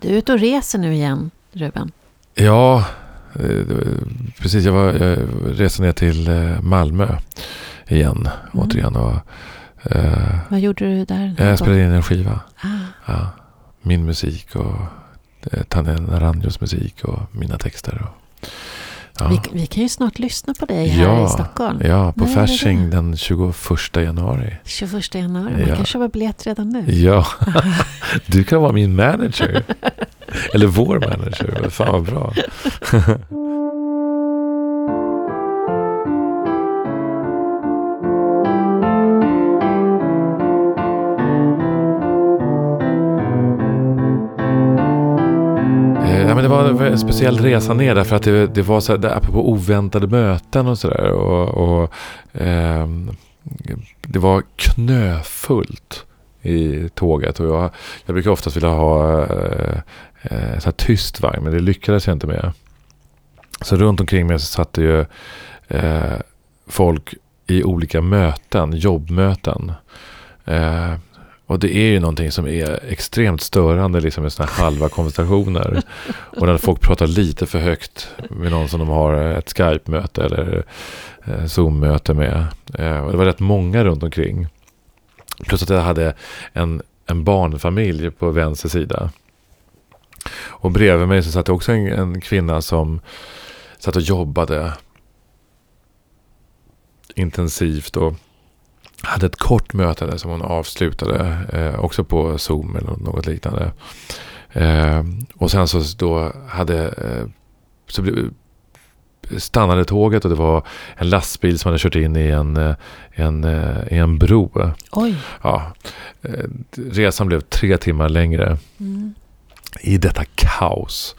Du är ute och reser nu igen, Ruben. Ja, eh, precis. Jag, var, jag reste ner till eh, Malmö igen, mm. återigen. Och, eh, Vad gjorde du där? Jag spelade in en skiva. Ah. Ja, min musik och eh, Tanja Naranjos musik och mina texter. Och, Ja. Vi, vi, kan ju snart lyssna på dig här ja, i Stockholm. Ja, på Fasching den 21 januari. 21 januari, man ja. kan köpa biljett redan nu. Ja, du kan vara min manager. Eller vår manager, fan vad bra. Det var en speciell resa ner därför att det, det var så här, apropå oväntade möten och sådär. Och, och eh, det var knöfullt i tåget och jag, jag brukar oftast vilja ha eh, eh, så här tyst vagn men det lyckades jag inte med. Så runt omkring mig så satt det ju eh, folk i olika möten, jobbmöten. Eh, och det är ju någonting som är extremt störande liksom med sådana här halva konversationer. Och när folk pratar lite för högt med någon som de har ett Skype-möte eller eh, Zoom-möte med. Eh, och det var rätt många runt omkring. Plus att jag hade en, en barnfamilj på vänster sida. Och bredvid mig så satt det också en, en kvinna som satt och jobbade intensivt. och hade ett kort möte där som hon avslutade. Eh, också på Zoom eller något liknande. Eh, och sen så då hade... Eh, så stannade tåget och det var en lastbil som hade kört in i en, eh, en, eh, en bro. Oj. Ja, eh, resan blev tre timmar längre. Mm. I detta kaos.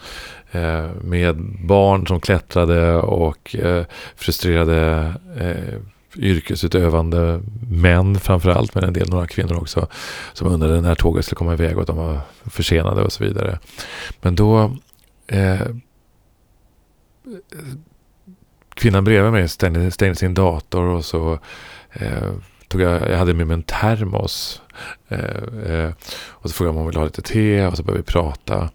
med barn som klättrade och frustrerade yrkesutövande män framförallt, men en del några kvinnor också, som undrade när tåget skulle komma iväg och att de var försenade och så vidare. Men då eh, Kvinnan bredvid mig stängde, stängde sin dator och så eh, tog jag, jag hade med mig en termos. Eh, eh, och så frågade jag om hon ville ha lite te och så började vi prata.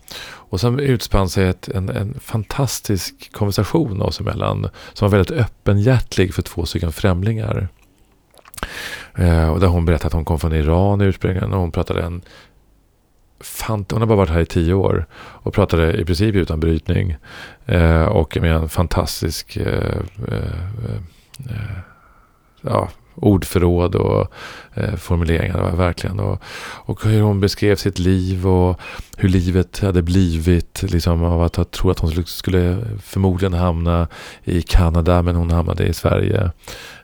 Och sen utspann sig ett, en, en fantastisk konversation oss emellan. Som var väldigt öppenhjärtlig för två stycken främlingar. Eh, och där hon berättade att hon kom från Iran ursprungligen. Och hon pratade en Fant hon har bara varit här i tio år och pratade i princip utan brytning. Eh, och med en fantastisk eh, eh, eh ja, ordförråd och eh, formuleringar. Verkligen. Och, och hur hon beskrev sitt liv och hur livet hade blivit. Liksom, av att tro att hon skulle förmodligen hamna i Kanada men hon hamnade i Sverige.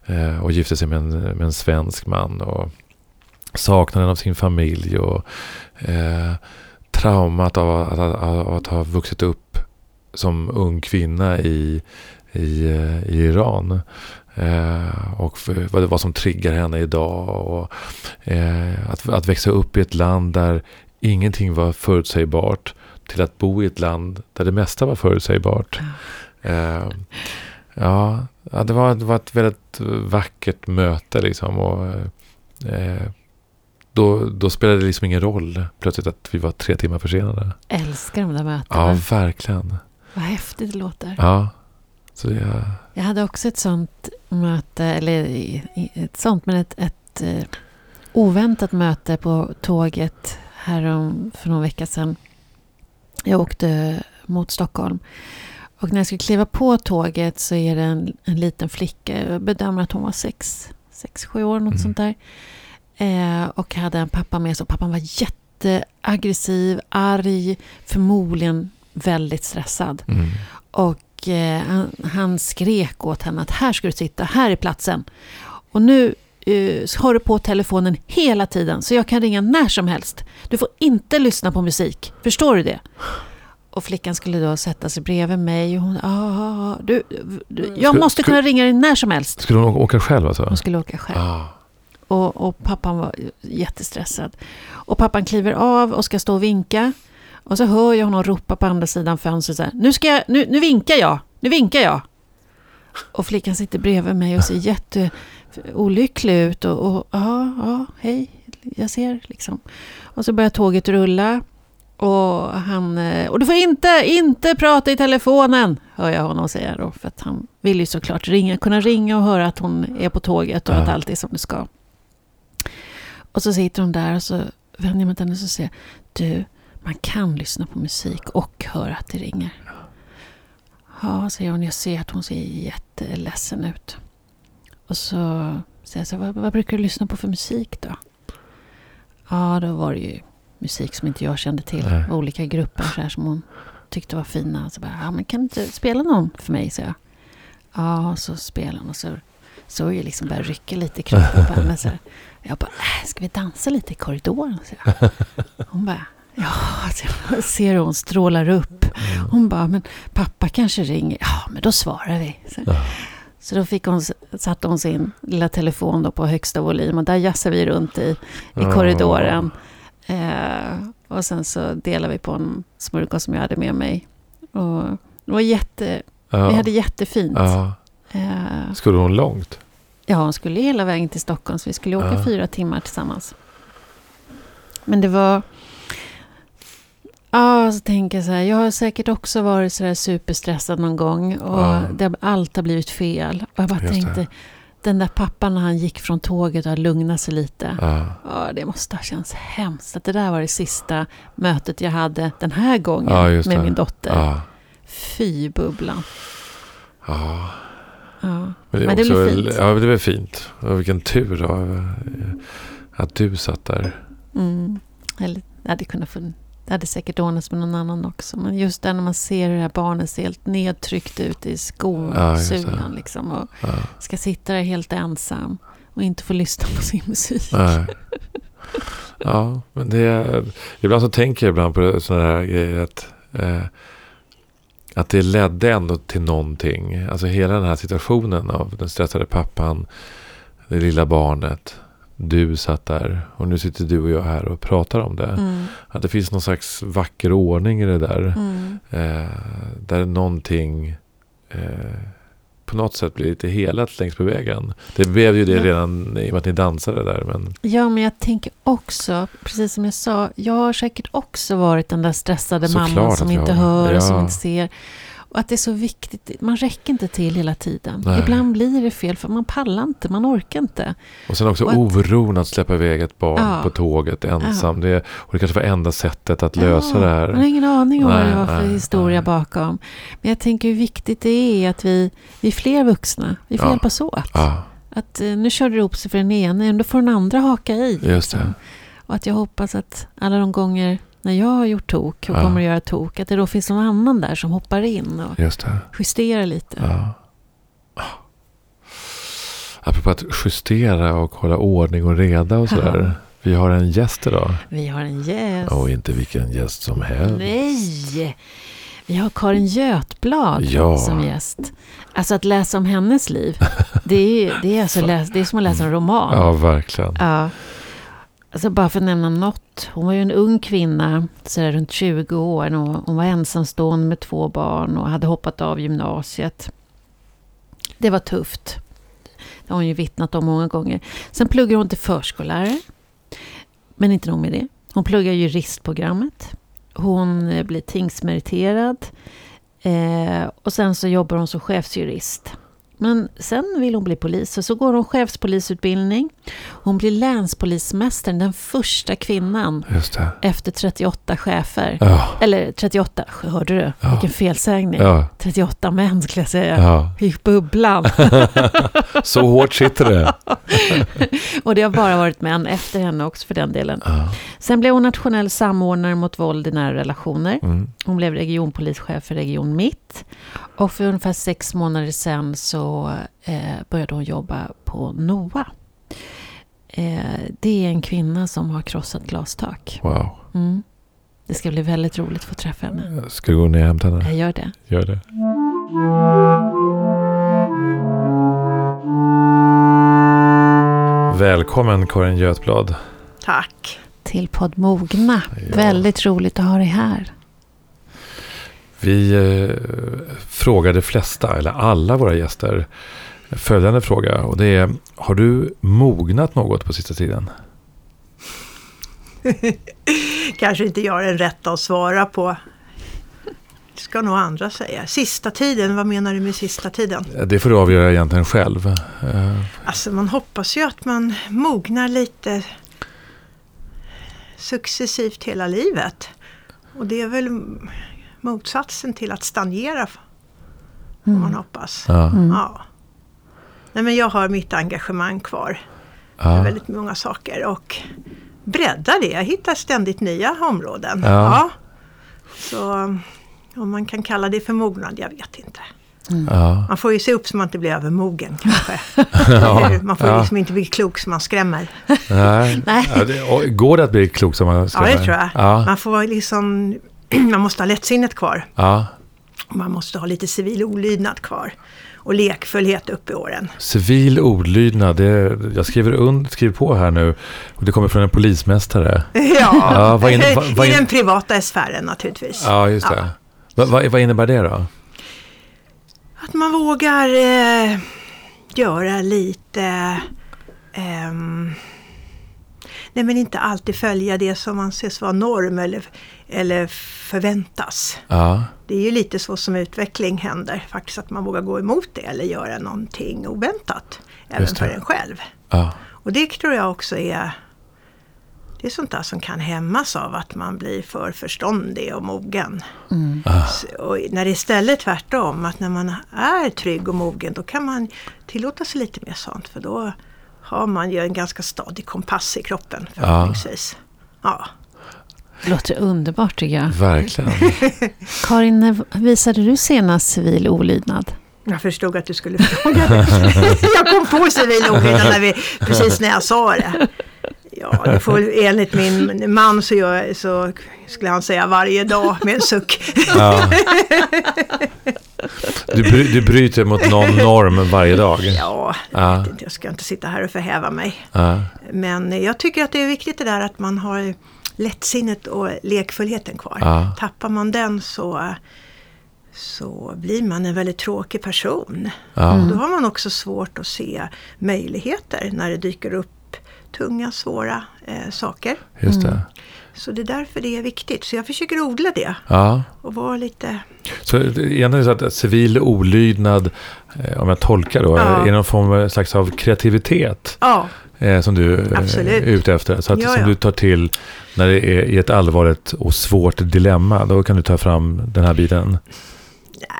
Eh, och gifte sig med en, med en svensk man. Och saknaden av sin familj. och eh, Traumat av, att, av, av att ha vuxit upp som ung kvinna i, i, eh, i Iran. Eh, och vad det var som triggar henne idag. Och, eh, att, att växa upp i ett land där ingenting var förutsägbart till att bo i ett land där det mesta var förutsägbart. Eh, ja, det, var, det var ett väldigt vackert möte liksom. Och, eh, då, då spelade det liksom ingen roll plötsligt att vi var tre timmar försenade. Älskar de där mötena. Ja, verkligen. Vad häftigt det låter. Ja. Så det, jag hade också ett sånt möte, eller ett sånt, men ett, ett eh, oväntat möte på tåget härom för någon vecka sedan. Jag åkte mot Stockholm. Och när jag skulle kliva på tåget så är det en, en liten flicka, jag bedömer att hon var sex, sex sju år, något mm. sånt där. Eh, och hade en pappa med sig. Pappan var jätteaggressiv, arg, förmodligen väldigt stressad. Mm. Och eh, han, han, skrek åt henne att här ska du sitta, här är platsen. Och nu eh, har du på telefonen hela tiden så jag kan ringa när som helst. Du får inte lyssna på musik, förstår du det? Och flickan skulle då sätta sig bredvid mig och hon, ah, du, du, jag måste kunna ringa dig när som helst. Skulle hon åka själv alltså? Hon skulle åka själv. Ah. Och, och, pappan var jättestressad. Och pappan kliver av och ska stå och vinka. Och så hör jag honom ropa på andra sidan fönstret så här, nu, ska jag, nu, nu vinkar jag, nu vinkar jag. Och flickan sitter bredvid mig och ser jätteolycklig ut. Och, och ja, ja, hej, jag ser liksom. Och så börjar tåget rulla. Och, han, och du får inte, inte prata i telefonen, hör jag honom säga då. För att han vill ju såklart ringa, kunna ringa och höra att hon är på tåget och att allt är som det ska. Och så sitter hon där och så vänder jag mig till henne och så säger du, man kan lyssna på musik och höra att det ringer. Ja, säger hon, jag ser att hon ser jätteledsen ut. Och så säger jag så vad, vad brukar du lyssna på för musik då? Ja, då var det ju musik som inte jag kände till. Nej. Olika grupper så här, som hon tyckte var fina. Så bara, ja, men kan du inte spela någon för mig? Så jag. Ja, så spelar hon och så såg jag liksom börja rycka lite i kroppen på henne. Så här. Jag bara, äh, ska vi dansa lite i korridoren? Så jag. Hon bara, ja, så jag ser hon strålar upp. Hon bara, men pappa kanske ringer. Ja, men då svarar vi. Så, Ja. så då fick hon, satte hon sin lilla telefon då på högsta volym och där jassade vi runt i, i Ja. korridoren. Eh, och sen så delade vi på en smörgås som jag hade med mig. Och det var jätte, Ja. Vi hade jättefint. Ja. Eh, Skulle hon långt? ja, hon skulle hela vägen till Stockholm så vi skulle åka fyra timmar tillsammans. Men det var... Ja, så tänker jag så här. Jag har säkert också varit så där superstressad någon gång. Och Ja. det, har- allt har blivit fel. Och jag bara Just det. tänkte, den där pappan när han gick från tåget och lugnade sig lite. Ja. Ja, det måste ha känts hemskt. Att det där var det sista mötet jag hade den här gången Ja, med det. min dotter. Ja. Fy bubblan. ja. Men det, är Men det också, blir fint. Ja, det var fint. Och vilken tur då, eh, att du satt där. Mm. Eller, det hade kunnat få, det hade säkert ordnats med någon annan också. Men just där när man ser hur det här barnet ser helt nedtryckt ut i Ja, skosulan. det. liksom, och Ja. ska sitta där helt ensam. Och inte få lyssna på sin musik. Nej. Ja, men det är, ibland så tänker jag ibland på sådana här grejer att, eh, att det ledde ändå till någonting. Alltså hela den här situationen av den stressade pappan, det lilla barnet, du satt där och nu sitter du och jag här och pratar om det. Mm. Att det finns någon slags vacker ordning i det där. Mm. Eh, där någonting eh, på något sätt blir lite helat längs på vägen. Det blev ju det Ja. redan i och med att ni dansade där. Men, Ja, men jag tänker också, precis som jag sa, jag har säkert också varit den där stressade Såklart mamman som inte hör och som Ja. inte ser. Och att det är så viktigt, man räcker inte till hela tiden. Nej. Ibland blir det fel för man pallar inte, man orkar inte. och sen också Och att- oron att släppa iväg ett barn Ja. på tåget ensam. Det, och det kanske var enda sättet att lösa det Man har här. ingen aning om vad Nej, det var för nej, historia bakom. Men jag tänker hur viktigt det är att vi, vi är fler vuxna, vi får Ja. hjälpas åt. Ja, Att eh, nu kör det ihop sig för den ene, då får den andra haka i. just det. Och att jag hoppas att alla de gånger när jag har gjort tok och Ja. kommer att göra tok, att det då finns någon annan där som hoppar in och justerar lite. Ja. Apropå att justera och hålla ordning och reda och sådär. Vi har en gäst idag. Vi har en gäst. Och inte vilken gäst som helst. Nej! Vi har Karin Götblad Ja. som gäst. Alltså att läsa om hennes liv, det är, det är, alltså läs, det är som att läsa en roman. Ja, verkligen. Ja. Alltså bara för att nämna något. Hon var ju en ung kvinna, så där runt 20 år. Och hon var ensamstående med två barn och hade hoppat av gymnasiet. Det var tufft. Det har hon ju vittnat om många gånger. Sen pluggar hon till förskollärare. Men inte nog med det. Hon pluggar juristprogrammet. Hon eh, blir tingsmeriterad. Eh, och sen så jobbar hon som chefsjurist. Men sen vill hon bli polis och så går hon chefspolisutbildning. Hon blir länspolismästaren, den första kvinnan efter 38 chefer. Ja, Eller 38, hörde du? Ja. Vilken felsägning. ja, 38 män skulle jag säga. ja. I bubblan. Så hårt sitter det. och det har bara varit män efter henne också för den delen. Ja. Sen blev hon nationell samordnare mot våld i nära relationer. Mm. Hon blev regionpolischef för Region Mitt. Och för ungefär sex månader sedan så eh, började hon jobba på NOA. Eh, det är en kvinna som har krossat glastak. Wow. Mm. Det ska bli väldigt roligt att få träffa henne. Ska du gå ner och hämta henne? Jag gör det. Gör det. Välkommen Karin Götblad. Tack. Till podd Mogna. Ja. Väldigt roligt att ha dig här. Vi eh, frågar de flesta, eller alla våra gäster, följande fråga. Och det är, har du mognat något på sista tiden? Kanske inte jag är den rätta att svara på. Det ska nog andra säga. Sista tiden, vad menar du med sista tiden? Det får du avgöra egentligen själv. Eh, Alltså man hoppas ju att man mognar lite successivt hela livet. Och det är väl motsatsen till att stagnera, får man hoppas. Ja, Ja. Nej, men jag har mitt engagemang kvar. ja. Väldigt många saker och bredda det. Jag hittar ständigt nya områden. Ja. Så om man kan kalla det för mognad, jag vet inte. ja. Man får ju se upp så man inte blir övermogen kanske. Ja, man får ju ja. liksom inte bli klok så man skrämmer. Nej. Nej. Ja, det, och går det att bli klok som man Ja, ska? det tror jag. Ja, Man får liksom, man måste ha lättsinnet kvar. ja. Man måste ha lite civil olydnad kvar. Och lekfullhet upp i åren. Civil olydnad, det, jag skriver, und, skriver på här nu. Och det kommer från en polismästare. Ja, Ja, vad in- vad- vad i in- den privata sfären naturligtvis. Ja, just det. Va, va, vad innebär det då? Att man vågar eh, göra lite... ehm, nej men inte alltid följa det som anses vara norm eller, eller förväntas. Ja, Det är ju lite så som utveckling händer. Faktiskt att man vågar gå emot det eller göra någonting oväntat. Även för en själv. ja, Och det tror jag också är det är sånt där som kan hämmas av att man blir för förståndig och mogen. ah, S- Och när det är istället tvärtom, att när man är trygg och mogen då kan man tillåta sig lite mer sånt. För då har man ju en ganska stadig kompass i kroppen förhoppningsvis. Ja. Det låter underbart tycker jag. verkligen. Karin, när visade du senast civil olydnad? Jag förstod att du skulle fråga det. jag kom på civil olydnad när vi, precis när jag sa det. Ja, det får, enligt min man så, gör, så skulle han säga varje dag med en suck. Ja. Du, bry, du bryter mot någon norm varje dag. Ja, Ja, jag, vet inte, jag ska inte sitta här och förhäva mig. ja, Men jag tycker att det är viktigt det där att man har lättsinnet och lekfullheten kvar. Ja. Tappar man den så, så blir man en väldigt tråkig person. ja. Då har man också svårt att se möjligheter när det dyker upp tunga, svåra eh, saker. just det. Så det är därför det är viktigt. Så jag försöker odla det Ja. och vara lite... Så det- egentligen är det så att civil olydnad, eh, om jag tolkar då, Ja. är någon form av slags av kreativitet Ja, eh, som du eh, Absolut. är ute efter. Så att, Ja, som du tar till när det är i ett allvarligt och svårt dilemma. Då kan du ta fram den här biten.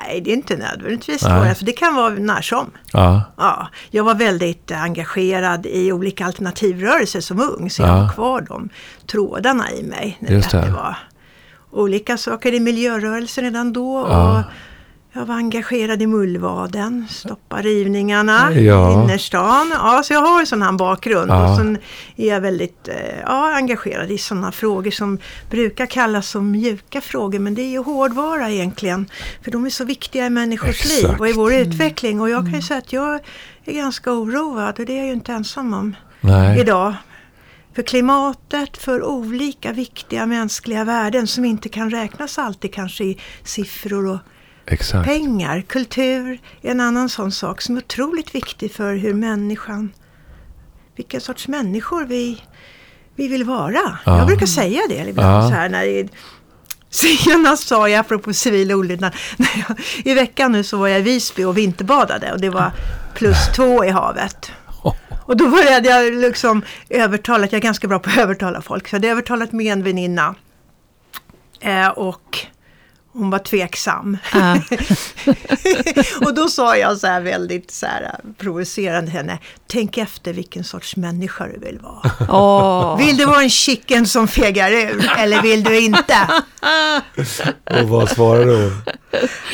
nej det är inte nödvändigtvis svårt. För det kan vara när som. Ja, Ja, jag var väldigt engagerad i olika alternativrörelser som ung. Så jag Ja. har kvar de trådarna i mig. När Just det. det var olika saker i miljörörelsen redan då. Ja. Och jag var engagerad i Mullvaden, stoppa rivningarna Ja. i innerstan. Ja, så jag har en sån här bakgrund. Ja. Och sen är jag väldigt eh, ja, engagerad i sådana frågor som brukar kallas som mjuka frågor. Men det är ju hårdvara egentligen. För de är så viktiga i människors Exakt. liv och i vår utveckling. Och jag kan ju säga att jag är ganska oroad och det är jag ju inte ensam om nej. idag. För klimatet, för olika viktiga mänskliga värden som inte kan räknas alltid kanske i siffror och Exakt. pengar. Kultur är en annan sån sak som är otroligt viktig för hur människan, vilka sorts människor vi, vi vill vara. Ja. Jag brukar säga det ibland Ja. så här när Senast sa jag, apropå civil olydnad, i veckan nu så var jag i Visby och vinterbadade och det var plus två i havet. Och då började jag liksom övertala, jag är ganska bra på att övertala folk, så jag hade övertalat med en väninna. Eh, och hon var tveksam. Ja. och då sa jag så här väldigt så här, provocerande till henne, tänk efter vilken sorts människa du vill vara. Åh. Vill du vara en chicken som fegar ur eller vill du inte? Och vad svarar du?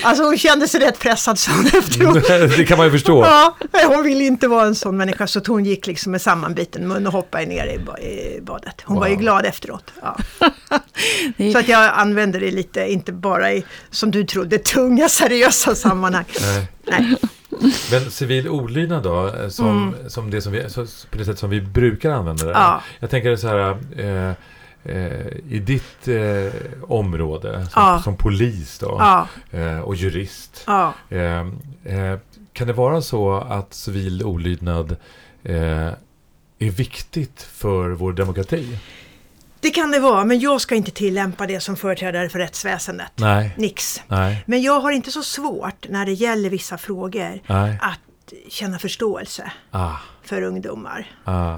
Alltså hon kände sig rätt pressad sa hon efteråt. det kan man ju förstå. Ja, hon ville inte vara en sån människa så hon gick liksom med sammanbiten mun och hoppade ner i, ba- i badet. Hon var ju Wow. glad efteråt. Ja. Så att jag använder det lite, inte bara i, som du trodde, tunga seriösa sammanhang. Nej. Nej. Men civil olydnad då, eh, som, som det som vi, så, på det sätt som vi brukar använda det. Mm. Ja. Jag tänker så här, eh, eh, i ditt eh, område som, Ja. som polis då, Ja, eh, och jurist. kan det vara så att civil olydnad är viktigt för vår demokrati? Det kan det vara, men jag ska inte tillämpa det som företrädare för rättsväsendet. Nej. Nix. Nej. Men jag har inte så svårt när det gäller vissa frågor Nej. att känna förståelse Ah. för ungdomar. Ah.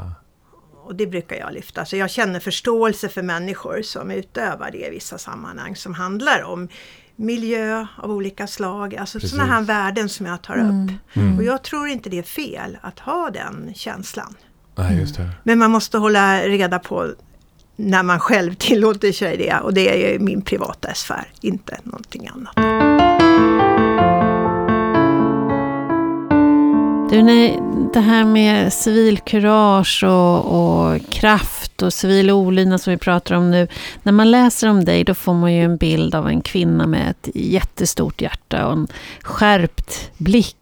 Och det brukar jag lyfta. Så jag känner förståelse för människor som utövar det i vissa sammanhang som handlar om miljö av olika slag. Alltså Precis. sådana här värden som jag tar Mm. upp. Mm. Och jag tror inte det är fel att ha den känslan. Nej, just det. Men man måste hålla reda på när man själv tillåter sig det. Och det är ju min privata sfär, inte någonting annat. Du, nej, det här med civilkurage och, och kraft och civil olydnad som vi pratar om nu. När man läser om dig då får man ju en bild av en kvinna med ett jättestort hjärta och en skärpt blick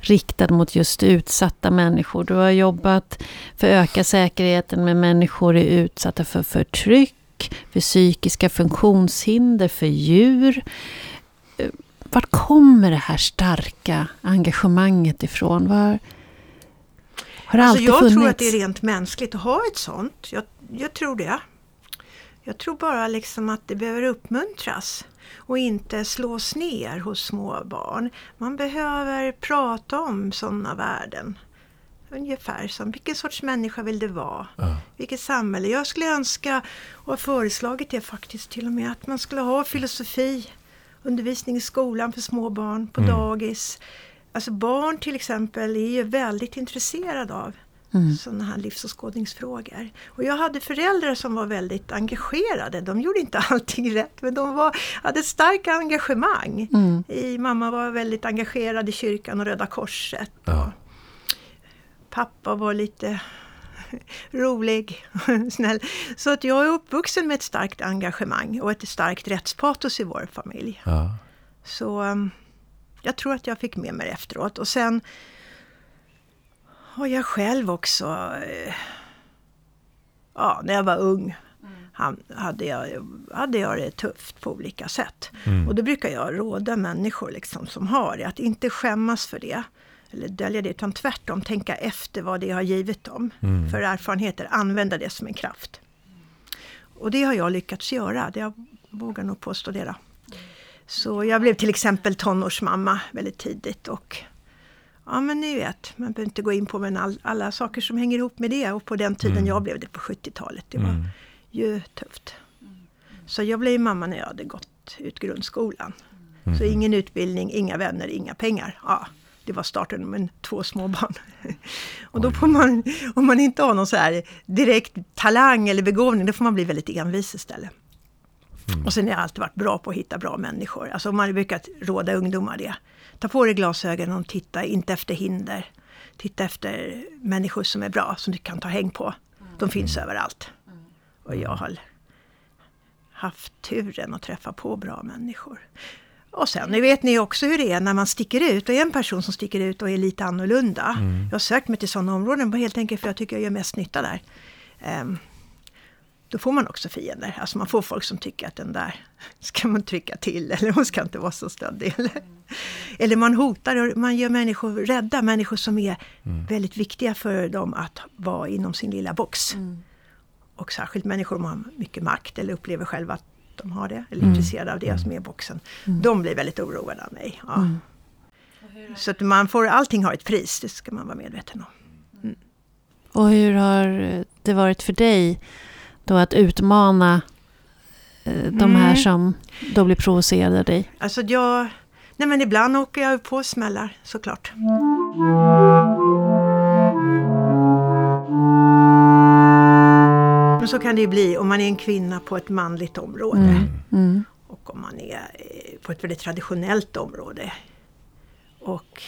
riktad mot just utsatta människor. Du har jobbat för att öka säkerheten med människor är utsatta för förtryck, för psykiska funktionshinder, för djur. Var kommer det här starka engagemanget ifrån? Var, har det Alltså jag funnits? tror att det är rent mänskligt att ha ett sånt. Jag, jag tror det. Jag tror bara liksom att det behöver uppmuntras och inte slås ner hos små barn. Man behöver prata om sådana värden. Ungefär som vilken sorts människa vill du vara? Ja. Vilket samhälle? Jag skulle önska och har föreslagit det faktiskt till och med att man skulle ha filosofi undervisning i skolan för små barn, på Mm. dagis. Alltså barn till exempel är ju väldigt intresserade av Mm. sådana här livsåskådningsfrågor. Och jag hade föräldrar som var väldigt engagerade. De gjorde inte allting rätt men de var, hade ett starkt engagemang. Mm. I, mamma var väldigt engagerad i kyrkan och Röda Korset. Ja. Pappa var lite rolig, snäll. Så att jag är uppvuxen med ett starkt engagemang och ett starkt rättspatos i vår familj. Ja. Så um, jag tror att jag fick med mig det efteråt. Och sen har jag själv också, eh, ja när jag var ung, han, hade, jag, hade jag det tufft på olika sätt. Mm. Och då brukar jag råda människor liksom som har det att inte skämmas för det. Eller dölja det, utan tvärtom tänka efter vad det har givit dem. Mm. För erfarenheter, använda det som en kraft. Och det har jag lyckats göra, det jag vågar nog påstå det då. Så jag blev till exempel tonårsmamma väldigt tidigt och ja men ni vet, man behöver inte gå in på men all, alla saker som hänger ihop med det och på den tiden Mm. jag blev det på 70-talet. Det var Mm. ju tufft. Så jag blev mamma när jag hade gått ut grundskolan. Mm. Så ingen utbildning, inga vänner, inga pengar. Ja, det var starten med två små barn. Och då får man, om man inte har någon så här direkt talang eller begåvning, då får man bli väldigt envis istället. Mm. Och sen har jag alltid varit bra på att hitta bra människor. Alltså man har brukat råda ungdomar det. Ta på dig glasögonen och titta inte efter hinder. Titta efter människor som är bra, som du kan ta häng på. De finns överallt. Och jag har haft turen att träffa på bra människor. Och sen nu vet ni också hur det är när man sticker ut och är en person som sticker ut och är lite annorlunda. Mm. Jag har sökt mig till sådana områden helt enkelt för jag tycker jag gör mest nytta där. Ehm, då får man också fiender. Alltså man får folk som tycker att den där ska man trycka till eller hon ska inte vara så stöddig. Eller, eller man hotar och man gör människor rädda, människor som är Mm. väldigt viktiga för dem att vara inom sin lilla box. Och särskilt människor som har mycket makt eller upplever själva att de har det, eller är Mm. intresserade av det som är boxen. Mm. De blir väldigt oroade av mig. Ja. Mm. Så att man får, allting har ett pris, det ska man vara medveten om. Och hur har det varit för dig då att utmana eh, de här Mm. som då blir provocerade av dig? Alltså jag, nej men ibland åker jag på smällar såklart. Men så kan det ju bli om man är en kvinna på ett manligt område. Mm. Mm. Och om man är eh, på ett väldigt traditionellt område. Och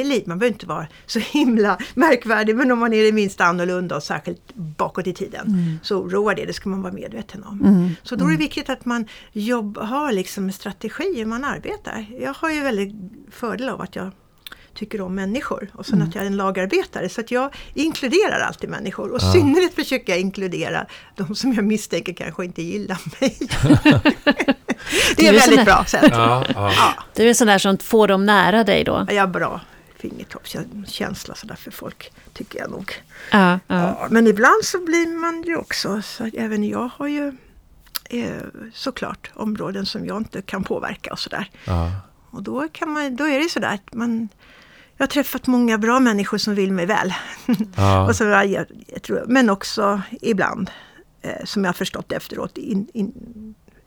i liv, man behöver inte vara så himla märkvärdig men om man är det minsta annorlunda och särskilt bakåt i tiden Mm. så oroar det, det ska man vara medveten om. Mm. Så då är det viktigt att man jobb, har liksom en strategi hur man arbetar. Jag har ju väldigt fördel av att jag tycker om människor och sen Mm. att jag är en lagarbetare så att jag inkluderar alltid människor och i Ja. synnerhet försöker jag inkludera de som jag misstänker kanske inte gillar mig. det är är väldigt där- bra sätt. Ja, ja. Ja, Du är sån där som får dem nära dig då? är bra. Fingertoppskänsla sådär för folk, tycker jag nog. Ja, ja. Ja, men ibland så blir man ju också, så även jag har ju eh, såklart områden som jag inte kan påverka och sådär. Ja. Och då, kan man, då är det sådär att man jag har träffat många bra människor som vill mig väl. Ja. och så, jag, jag tror, men också ibland, eh, som jag har förstått efteråt, in, in,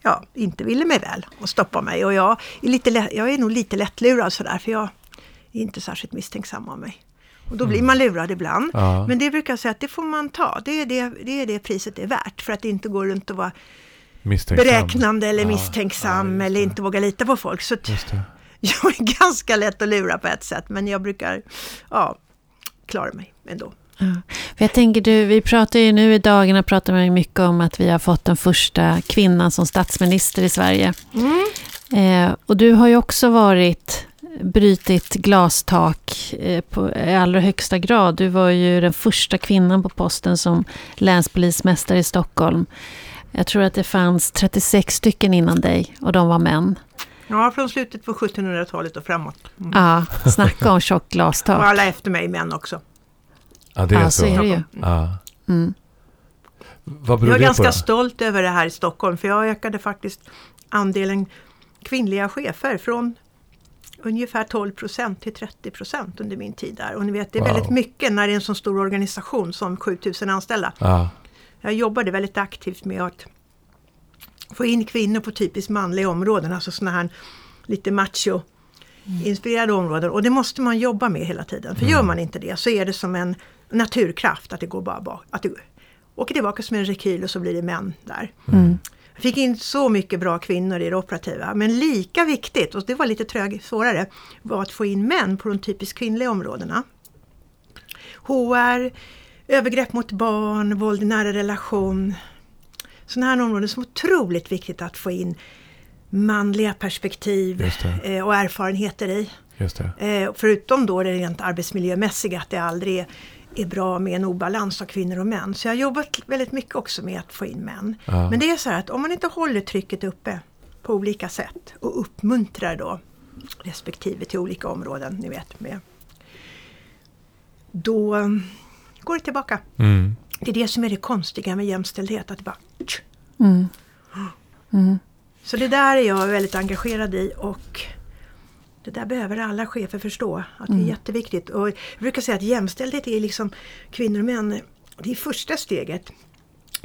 ja, inte ville mig väl och stoppa mig. Och jag är, lite lätt, jag är nog lite lättlurad sådär, för jag är inte särskilt misstänksam av mig. Och då blir man lurad ibland. Ja. Men det brukar jag säga att det får man ta. Det är det, det är det priset det är värt. För att inte gå runt och vara Misstänksam. beräknande eller Ja, misstänksam ja, eller det. inte våga lita på folk. Så att Just det. jag är ganska lätt att lura på ett sätt. Men jag brukar ja, klara mig ändå. Ja. Jag tänker du, vi pratar ju nu i dagarna pratar man ju mycket om att vi har fått den första kvinnan som statsminister i Sverige. Eh, och du har ju också varit brytit glastak eh, på, i allra högsta grad. Du var ju den första kvinnan på posten som länspolismästare i Stockholm. Jag tror att det fanns 36 stycken innan dig och de var män. Ja, från slutet på 1700-talet och framåt. Mm. Ja, snacka om tjockt Och glastak. alla efter mig män också. Ja, det är Ja, så. så är det ju. Ja. Mm. Jag är ganska stolt över det här i Stockholm för jag ökade faktiskt andelen kvinnliga chefer från ungefär 12 procent till 30 procent under min tid där. Och ni vet, det är Wow. väldigt mycket när det är en så stor organisation som 7000 anställda. Ja. Jag jobbade väldigt aktivt med att få in kvinnor på typiskt manliga områden, alltså sådana här lite macho inspirerade områden. Och det måste man jobba med hela tiden. För gör man inte det så är det som en naturkraft att det går bara bak. Att det åker tillbaka som en rekyl och så blir det män där. Mm. Jag fick in så mycket bra kvinnor i det operativa. Men lika viktigt, och det var lite trög, svårare, var att få in män på de typiskt kvinnliga områdena. HR, övergrepp mot barn, våld i nära relation. Sådana här områden som är otroligt viktigt att få in manliga perspektiv eh, och erfarenheter i. Eh, förutom då det rent arbetsmiljömässiga, att det aldrig är, är bra med en obalans av kvinnor och män. Så jag har jobbat väldigt mycket också med att få in män. Ja. Men det är så här att om man inte håller trycket uppe på olika sätt och uppmuntrar då respektive till olika områden, ni vet med. Då um, går det tillbaka. Mm. Det är det som är det konstiga med jämställdhet, att det bara. Mm. Mm. Så det där är jag väldigt engagerad i och det där behöver alla chefer förstå. Att det är Mm. jätteviktigt. Och jag brukar säga att jämställdhet är liksom kvinnor och män. Det är första steget.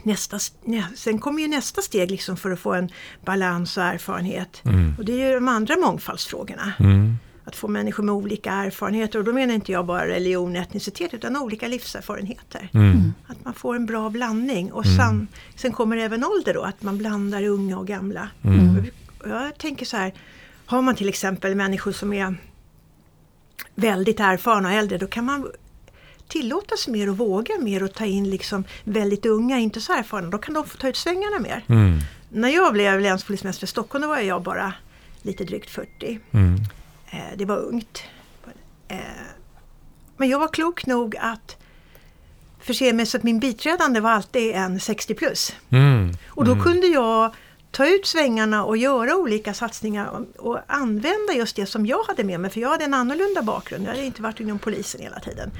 Nästa, nä, sen kommer ju nästa steg liksom för att få en balans och erfarenhet. Mm. Och det är ju de andra mångfaldsfrågorna. Mm. Att få människor med olika erfarenheter. Och då menar inte jag bara religion och etnicitet utan olika livserfarenheter. Mm. Att man får en bra blandning. Och Mm. sen, sen kommer även ålder då, att man blandar unga och gamla. Mm. Och Jag tänker så här, har man till exempel människor som är väldigt erfarna och äldre, då kan man tillåta sig mer och våga mer och ta in liksom väldigt unga, inte så erfarna. Då kan de få ta ut svängarna mer. Mm. När jag blev länspolismästare i Stockholm, då var jag bara lite drygt 40. Mm. Eh, det var ungt. Eh, men jag var klok nog att förse mig så att min biträdande var alltid en 60 plus. Mm. Och då Mm. kunde jag ta ut svängarna och göra olika satsningar och, använda just det som jag hade med mig. För jag hade en annorlunda bakgrund. Jag hade inte varit inom polisen hela tiden.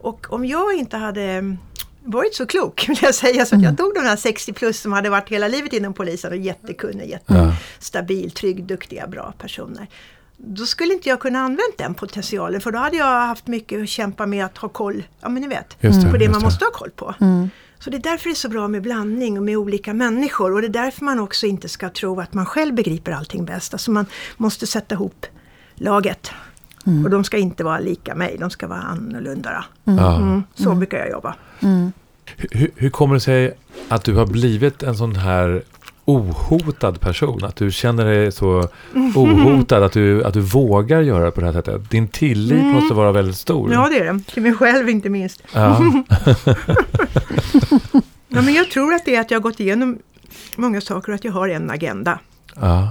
Och om jag inte hade varit så klok, vill jag säga, så att jag tog de här 60 plus som hade varit hela livet inom polisen och jättekunnig, jättestabil, trygg, duktiga, bra personer. Då skulle inte jag kunna använt den potentialen för då hade jag haft mycket att kämpa med att ha koll, ja men ni vet, det, på det man det. måste ha koll på. Mm. Så det är därför det är så bra med blandning och med olika människor och det är därför man också inte ska tro att man själv begriper allting bäst. Alltså man måste sätta ihop laget. Mm. Och de ska inte vara lika mig, de ska vara annorlunda. Ja. Mm, så brukar jag jobba. Mm. Hur, hur kommer det sig att du har blivit en sån här ohotad person? Att du känner dig så ohotad att du, att du vågar göra det på det här sättet? Din tillit Mm. måste vara väldigt stor. Ja det är det, till mig själv inte minst. Ja. Ja, men jag tror att det är att jag har gått igenom många saker och att jag har en agenda. Ja.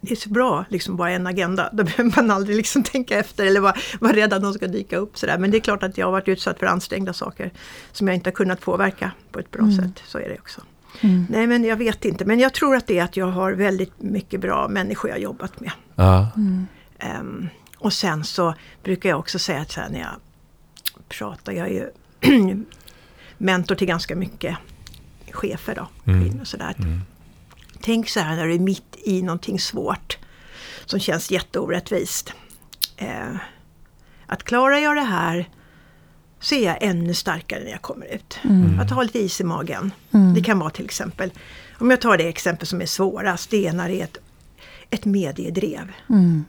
Det är så bra, liksom bara en agenda. Då behöver man aldrig liksom tänka efter eller vara, vara rädd att de ska dyka upp. Sådär. Men det är klart att jag har varit utsatt för ansträngda saker som jag inte har kunnat påverka på ett bra Mm. sätt. Så är det också. Mm. Nej men jag vet inte, men jag tror att det är att jag har väldigt mycket bra människor jag har jobbat med. Ja. Mm. Ehm, Och sen så brukar jag också säga att så här, när jag pratar, jag är ju mentor till ganska mycket chefer då, Mm. och sådär. Mm. Tänk så här när du är mitt i någonting svårt som känns jätteorättvist. Eh, att klarar jag det här så är jag ännu starkare när jag kommer ut. Mm. Att ha lite is i magen. Mm. Det kan vara till exempel, om jag tar det exempel som är svårast, det är när det är ett, ett mediedrev. Mm.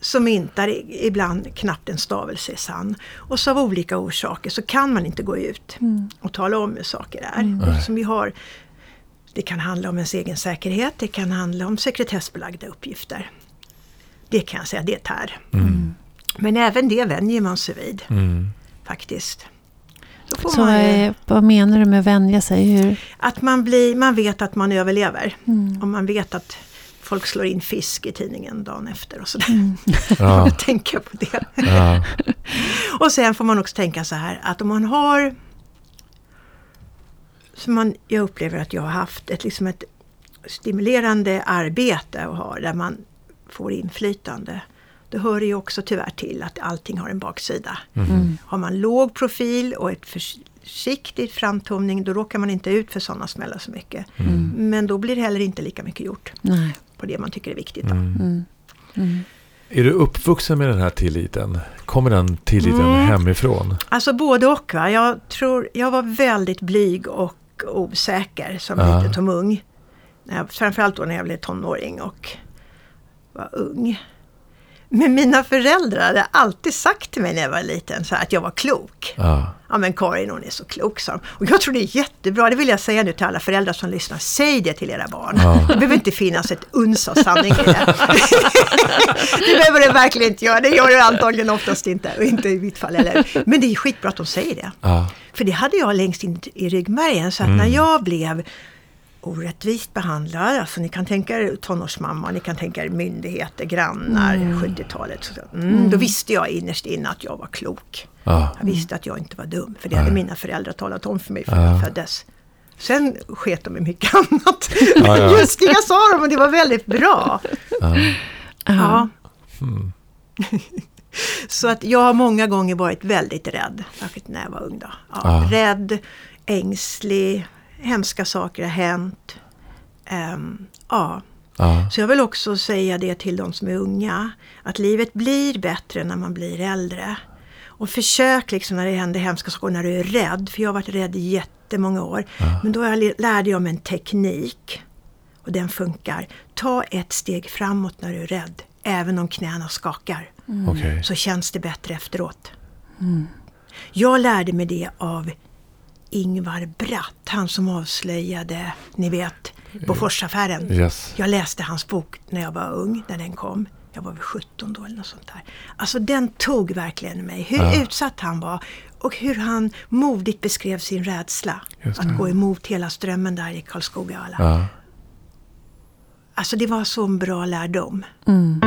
Som inte är, ibland knappt en stavelse är sann. Och så av olika orsaker så kan man inte gå ut Mm. och tala om hur saker är. Nej. Som vi har, det kan handla om ens egen säkerhet, det kan handla om sekretessbelagda uppgifter. Det kan jag säga, det tär. Mm. Men även det vänjer man sig vid Mm. Faktiskt. Då får Så man, ju- eh, vad menar du med vänja sig? Hur? att man, blir, man vet att man överlever. Mm. Och man vet att folk slår in fisk i tidningen dagen efter och sådär. Mm. Ja. Tänka på det. Ja. Och sen får man också tänka så här att om man har som man, jag upplever att jag har haft ett, liksom ett stimulerande arbete och har där man får inflytande. Då hör det ju också tyvärr till att allting har en baksida. Mm. Har man låg profil och ett försiktigt framtoning då råkar man inte ut för sådana smällar så mycket. Mm. Men då blir det heller inte lika mycket gjort Nej. på det man tycker är viktigt. Då. Mm. Mm. Mm. Är du uppvuxen med den här tilliten? Kommer den tilliten Mm. hemifrån? Alltså både och. Va? Jag, tror, jag var väldigt blyg och osäker som Ja. liten, som ung. När jag, framförallt då när jag blev tonåring och var ung. Men mina föräldrar hade alltid sagt till mig när jag var liten så här, att jag var klok. Ja. Ja men Karin hon är så klok sa de. Och jag tror det är jättebra, det vill jag säga nu till alla föräldrar som lyssnar. Säg det till era barn. Ja. Det behöver inte finnas ett uns av sanning i det. det behöver det verkligen inte göra. Det gör det antagligen oftast inte. Och inte i mitt fall heller. Men det är skitbra att de säger det. Ja. För det hade jag längst in i ryggmärgen. Så att Mm. när jag blev orättvist behandlad, alltså ni kan tänka er tonårsmamma, ni kan tänka er myndigheter, grannar, 70-talet. Så, mm, Då visste jag innerst inne att jag var klok. Ja. Jag visste att jag inte var dum, för det hade mina föräldrar talat om för mig från Ja. jag föddes. Sen sket de i mycket annat. Men ja. just det sa de och det var väldigt bra. Ja. Ja. Mm. Så att jag har många gånger varit väldigt rädd, särskilt när jag var ung. Då. Ja. Rädd, ängslig, hemska saker har hänt. Ehm, ja. Ja. Så jag vill också säga det till de som är unga, att livet blir bättre när man blir äldre. Och försök liksom när det händer hemska saker, när du är rädd, för jag har varit rädd i jättemånga år. Ja. Men då lärde jag mig en teknik och den funkar. Ta ett steg framåt när du är rädd, även om knäna skakar Okej. så känns det bättre efteråt. Mm. Jag lärde mig det av Ingvar Bratt, han som avslöjade, ni vet, Boforsaffären. Yes. Jag läste hans bok när jag var ung, när den kom. Jag var väl 17 då eller något sånt där. Alltså den tog verkligen mig. Hur Ja. utsatt han var och hur han modigt beskrev sin rädsla. Att gå emot hela strömmen där i Karlskoga och alla. Ja. Alltså det var så en bra lärdom. Mm.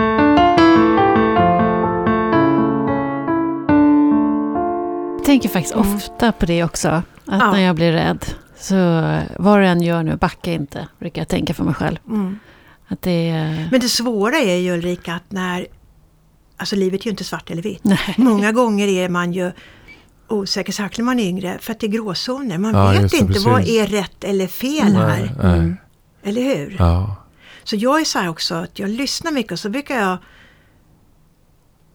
Jag tänker faktiskt Mm. ofta på det också. Att Ja. när jag blir rädd, så vad du än gör nu, backa inte, brukar jag tänka för mig själv. Mm. Att det är... Men det svåra är ju Ulrika att när, alltså livet är ju inte svart eller vitt. Nej. Många gånger är man ju osäker, särskilt när man är yngre, för att det är gråzoner. Man Ja, vet inte precis. vad är rätt eller fel här. Nej, nej. Mm. Eller hur? Ja. Så jag är så här också att jag lyssnar mycket och så brukar jag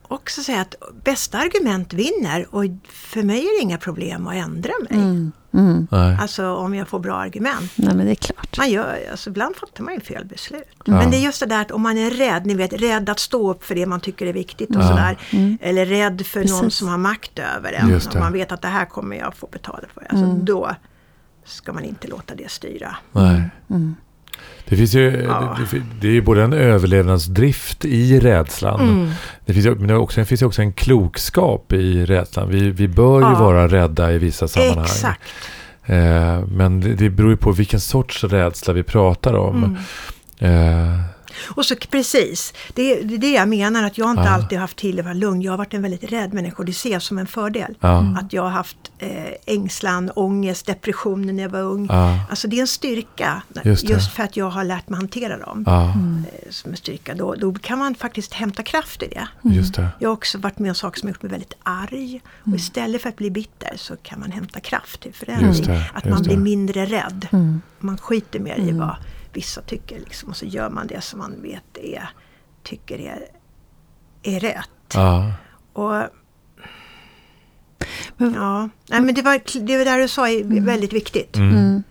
också säga att bästa argument vinner och för mig är det inga problem att ändra mig. Mm. Mm. Alltså om jag får bra argument. Nej, men det är klart. Man gör, alltså ibland fattar man ju fel beslut. Ja. Men det är just det där att om man är rädd, ni vet rädd att stå upp för det man tycker är viktigt och Ja. sådär. Mm. Eller rädd för någon Precis. som har makt över en. Det. man vet att det här kommer jag få betala för. Alltså Mm. då ska man inte låta det styra. Nej. Det finns ju, Ja. det, det, är ju både en överlevnadsdrift i rädslan. Mm. Det finns ju, men det, också, det finns ju också en klokskap i rädslan. Vi, vi bör ju Ja. vara rädda i vissa sammanhang. Exakt. Eh, men det, det beror ju på vilken sorts rädsla vi pratar om. Mm. Eh, Och så precis, det är det jag menar att jag inte Ja. alltid har haft till att vara lugn. Jag har varit en väldigt rädd människa och det ser jag som en fördel. Ja. Att jag har haft eh, ängslan, ångest, depressioner när jag var ung. Ja. Alltså det är en styrka. Just Just, för att jag har lärt mig hantera dem. Ja, eh, Som en styrka. Då, då kan man faktiskt hämta kraft i det. just det. Jag har också varit med om saker som har gjort mig väldigt arg. Och istället för att bli bitter så kan man hämta kraft till förändring. Just det, att just man blir mindre rädd. Mm. Man skiter mer i vad vissa tycker. Liksom, och så gör man det som man vet är, tycker är, är rätt. Ja, Och, Men- ja, nej, men det, var, det var där du sa är väldigt viktigt. mm. Mm.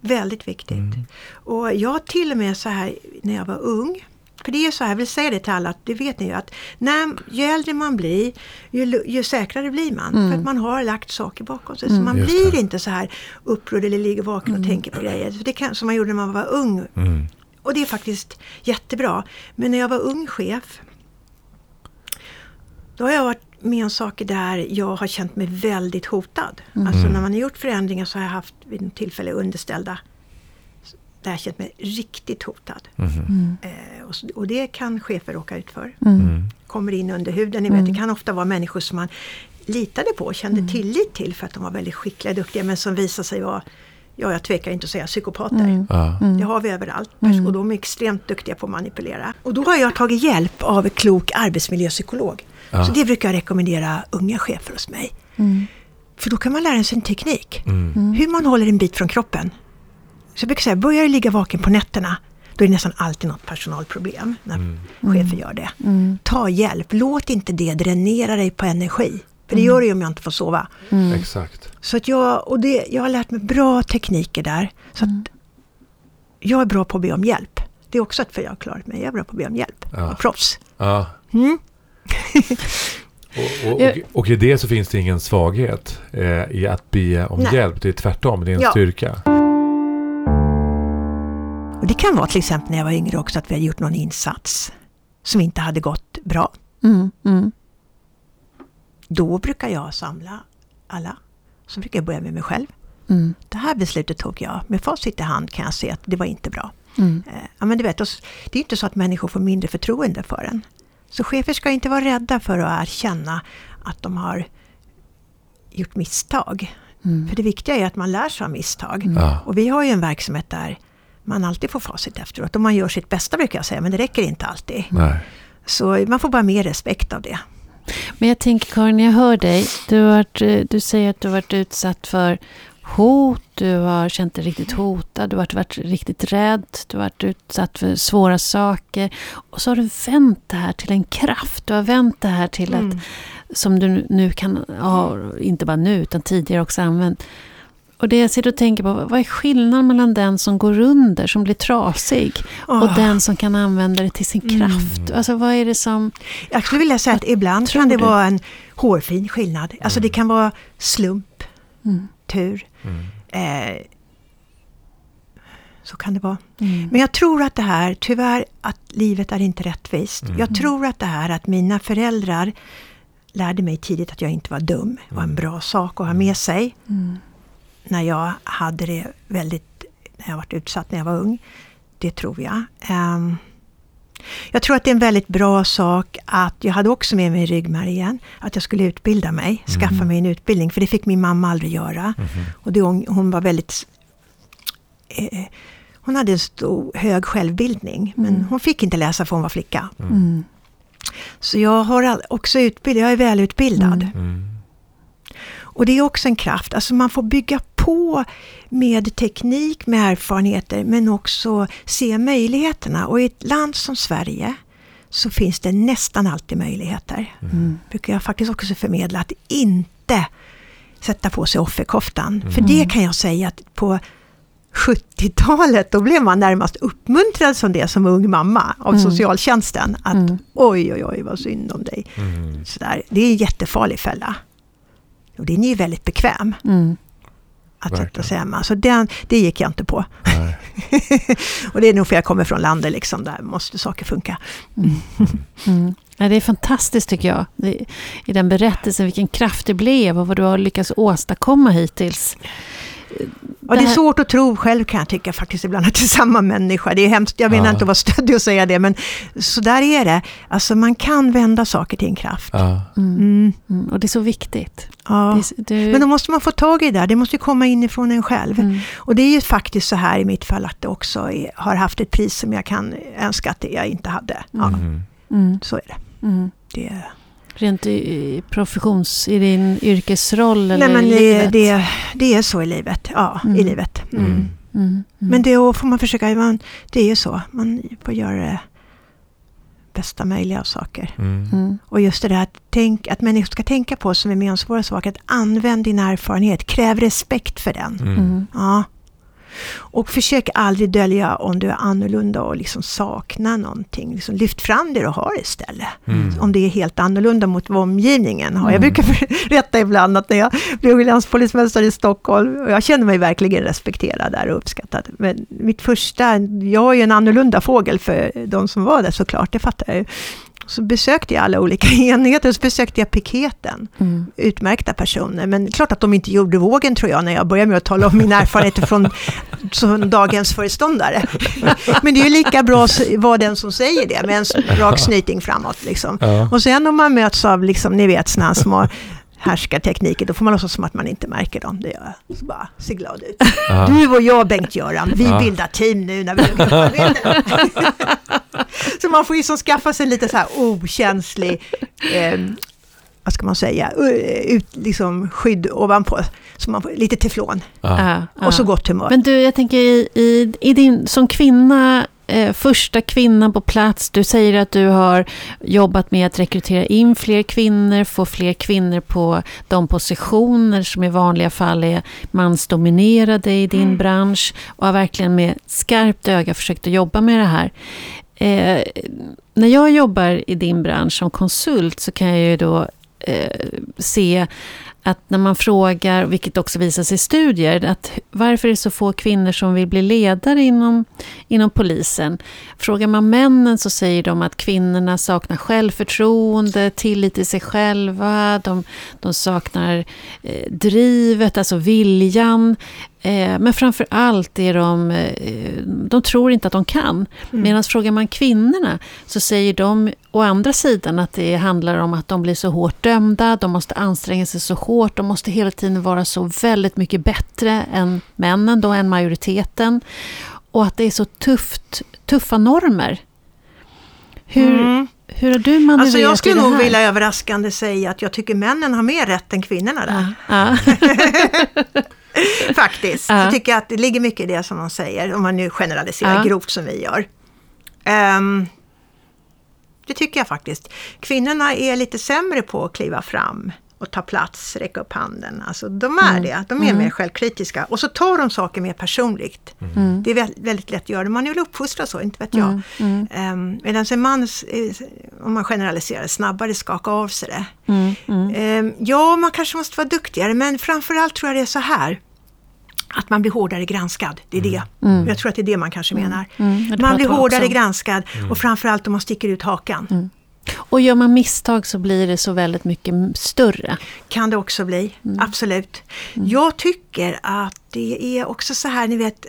Väldigt viktigt. Mm. Och jag till och med så här när jag var ung. För det är så här, jag vill säga det till alla, det vet ni ju att när, ju äldre man blir, ju, ju säkrare blir man. Mm. För att man har lagt saker bakom sig. Mm. Så man Just blir det. inte så här upprörd eller ligger vaken och tänker på grejer. För det kan, som man gjorde när man var ung. Mm. Och det är faktiskt jättebra. Men när jag var ung chef, då har jag varit med om saker där jag har känt mig väldigt hotad. Alltså när man har gjort förändringar så har jag haft vid en tillfälle underställda där jag känt mig riktigt hotad. Mhm. Mm. Eh, och, och det kan chefer råka ut för. Mm. Mm. Kommer in under huden. Ni vet, det kan ofta vara människor som man litade på och kände tillit till för att de var väldigt skickliga och duktiga men som visar sig vara, ja jag tvekar inte att säga psykopater. Mm. Ja. Det har vi överallt och de är extremt duktiga på att manipulera. Och då har jag tagit hjälp av en klok arbetsmiljöpsykolog. Ja. Så det brukar jag rekommendera unga chefer hos mig. Mm. För då kan man lära sig en teknik. Mm. Hur man håller en bit från kroppen. Så jag brukar säga, börjar du ligga vaken på nätterna, då är det nästan alltid något personalproblem när Mm. chefer gör det. Mm. Ta hjälp, låt inte det dränera dig på energi. För det gör det ju om jag inte får sova. Mm. Exakt. Så att jag, och det, jag har lärt mig bra tekniker där. Så att jag är bra på att be om hjälp. Det är också ett för jag har klarat mig. Jag är bra på att be om hjälp. Ja. Och proffs. Ja. Mm. Och, och, och, och i det så finns det ingen svaghet eh, i att be om Nej. hjälp. Det är tvärtom, det är en Ja. styrka. Och det kan vara till exempel när jag var yngre också att vi hade gjort någon insats som inte hade gått bra. Mm. Mm. Då brukar jag samla alla. Så brukar jag börja med mig själv. Mm. Det här beslutet tog jag. Med facit i hand kan jag se att det var inte bra. Mm. Eh, Ja, men du vet, det är inte så att människor får mindre förtroende för en. Så chefer ska inte vara rädda för att erkänna att de har gjort misstag. Mm. För det viktiga är att man lär sig av misstag. Ja. Och vi har ju en verksamhet där man alltid får facit efteråt. Och man gör sitt bästa brukar jag säga, men det räcker inte alltid. Nej. Så man får bara mer respekt av det. Men jag tänker Karin, jag hör dig. Du, har varit, eh, du säger att du har varit utsatt för hot, du har känt dig riktigt hotad, du har varit, varit riktigt rädd, du har varit utsatt för svåra saker. Och så har du vänt det här till en kraft. Du har vänt det här till Mm. att, som du nu kan ha, inte bara nu utan tidigare också använt. Och det jag sitter och tänker på, vad är skillnaden mellan den som går under, som blir trasig, och Åh. den som kan använda det till sin Mm. kraft? Alltså vad är det som... Jag skulle vilja säga att ibland kan det du? vara en hårfin skillnad. Alltså det kan vara slump, Mm. tur. Mm. Eh, så kan det vara. Mm. Men jag tror att det här, tyvärr, att livet är inte rättvist. Mm. Jag tror att det här att mina föräldrar lärde mig tidigt att jag inte var dum. Var en bra sak att ha med sig. Mm. När jag hade det väldigt, när jag varit utsatt när jag var ung. Det tror jag. Ehm, jag tror att det är en väldigt bra sak att jag hade också med mig i ryggmärgen att jag skulle utbilda mig, skaffa mig en utbildning. För det fick min mamma aldrig göra. Mhm. Och det, hon, var väldigt... Eh, hon hade en stor, hög självbildning. Men Mm. hon fick inte läsa för hon var flicka. Mm. Så jag har också utbildad, jag är välutbildad. Mm. Mm. Och det är också en kraft. Alltså man får bygga på med teknik, med erfarenheter, men också se möjligheterna. Och i ett land som Sverige så finns det nästan alltid möjligheter. Mm. Brukar jag faktiskt också förmedla att inte sätta på sig offerkoftan. För det kan jag säga att på 70-talet då blev man närmast uppmuntrad som det som ung mamma av Mm. socialtjänsten. Att Mm. oj, oj, oj vad synd om dig. Mm. Sådär. Det är en jättefarlig fälla. Och den är ju väldigt bekväm Mm. Att Verkligen. sätta sig hemma. Så den, det gick jag inte på. Nej. och det är nog för jag kommer från landet liksom, där måste saker funka. Mm. Ja, det är fantastiskt tycker jag. Det, I den berättelsen, vilken kraft det blev och vad du har lyckats åstadkomma hittills. Ja, det är svårt att tro själv kan jag tycka faktiskt ibland att det är samma människa. Det är hemskt, jag menar Ja. inte att vara stöddig och säga det, men så där är det. Alltså man kan vända saker till en kraft. Ja. Mm. Mm, Mm. Och det är så viktigt. ja. Det du, Men då måste man få tag i det där, det måste ju komma inifrån en själv. mm. Och det är ju faktiskt så här i mitt fall att det också är, har haft ett pris som jag kan önska att jag inte hade. Ja, Mm. Mm. så är det. Mm. det Rent i, i professions... I din yrkesroll eller nej men i det, livet? det, det är så i livet. Ja, i Mm. livet. Mm. Mm. Mm. Mm. Men det får man försöka, man, det är ju så. Man får göra det bästa möjliga av saker. Mm. Och just det där att, tänk, att människor ska tänka på som är med om svåra saker. Att använd din erfarenhet, kräv respekt för den. Mm. Mm. Ja. Och försök aldrig dölja om du är annorlunda och liksom saknar någonting. Liksom lyft fram det du har istället. Mm. Om det är helt annorlunda mot vad omgivningen har. Jag Mm. brukar berätta ibland att när jag blev länspolismästare i Stockholm, och jag känner mig verkligen respekterad där och uppskattad. Men mitt första, jag är ju en annorlunda fågel för de som var där såklart, det fattar jag ju. Så besökte jag alla olika enheter och så besökte jag piketen Mm. utmärkta personer. Men klart att de inte gjorde vågen tror jag när jag började med att tala om mina erfarenheter från som dagens föreståndare. Men det är ju lika bra att vara den som säger det med en rak snyting framåt. Liksom. Ja. Och sen om man möts av, liksom, ni vet, sådana små härskartekniker, då får man låtsas som att man inte märker dem. Det gör jag. Så bara, se glad ut. Ja. Du och jag, Bengt-Göran, vi Ja. bildar team nu när vi. Så man får ju som skaffa sig lite så här okänslig, eh, vad ska man säga, ut, liksom skydd ovanpå. Så man får lite teflon ja. och så gott humör. Men du, jag tänker i, i, i din, som kvinna, eh, första kvinnan på plats, du säger att du har jobbat med att rekrytera in fler kvinnor, få fler kvinnor på de positioner som i vanliga fall är mansdominerade i din Mm. bransch och har verkligen med skarpt öga försökt att jobba med det här. Eh, när jag jobbar i din bransch som konsult så kan jag ju då eh, se att när man frågar, vilket också visar sig i studier, att varför är det så få kvinnor som vill bli ledare inom, inom polisen? Frågar man männen så säger de att kvinnorna saknar självförtroende, tillit till sig själva, de, de saknar eh, drivet, alltså viljan. Eh, men framför allt är de, eh, de tror inte att de kan. Mm. Medan frågar man kvinnorna så säger de å andra sidan att det handlar om att de blir så hårt dömda, de måste anstränga sig så hårt, de måste hela tiden vara så väldigt mycket bättre än männen, då än majoriteten. Och att det är så tufft, tuffa normer. Hur, Mm. hur har du manövrerat Alltså jag skulle i det nog här? vilja överraskande säga att jag tycker männen har mer rätt än kvinnorna där. Ja, ja. Faktiskt. Ja. Jag tycker att det ligger mycket i det som de säger, om man nu generaliserar Ja. grovt som vi gör. Ehm, det tycker jag faktiskt. Kvinnorna är lite sämre på att kliva fram och ta plats, räcka upp handen. Alltså, de är Mm. det. De är Mm. mer självkritiska. Och så tar de saker mer personligt. Mm. Det är väldigt, väldigt lätt att göra. Man är väl uppfostrad så, inte vet jag. Mm. Um, Medan en man, eh, om man generaliserar, snabbare skakar av sig det. Ehm, ja, man kanske måste vara duktigare, men framförallt tror jag det är så här. Att man blir hårdare granskad, det är det. Mm. Jag tror att det är det man kanske menar. Mm. Ja, det Man blir hårdare också granskad och framförallt om man sticker ut hakan. Mm. Och gör man misstag så blir det så väldigt mycket större. Kan det också bli, Mm. absolut. Jag tycker att det är också så här, ni vet,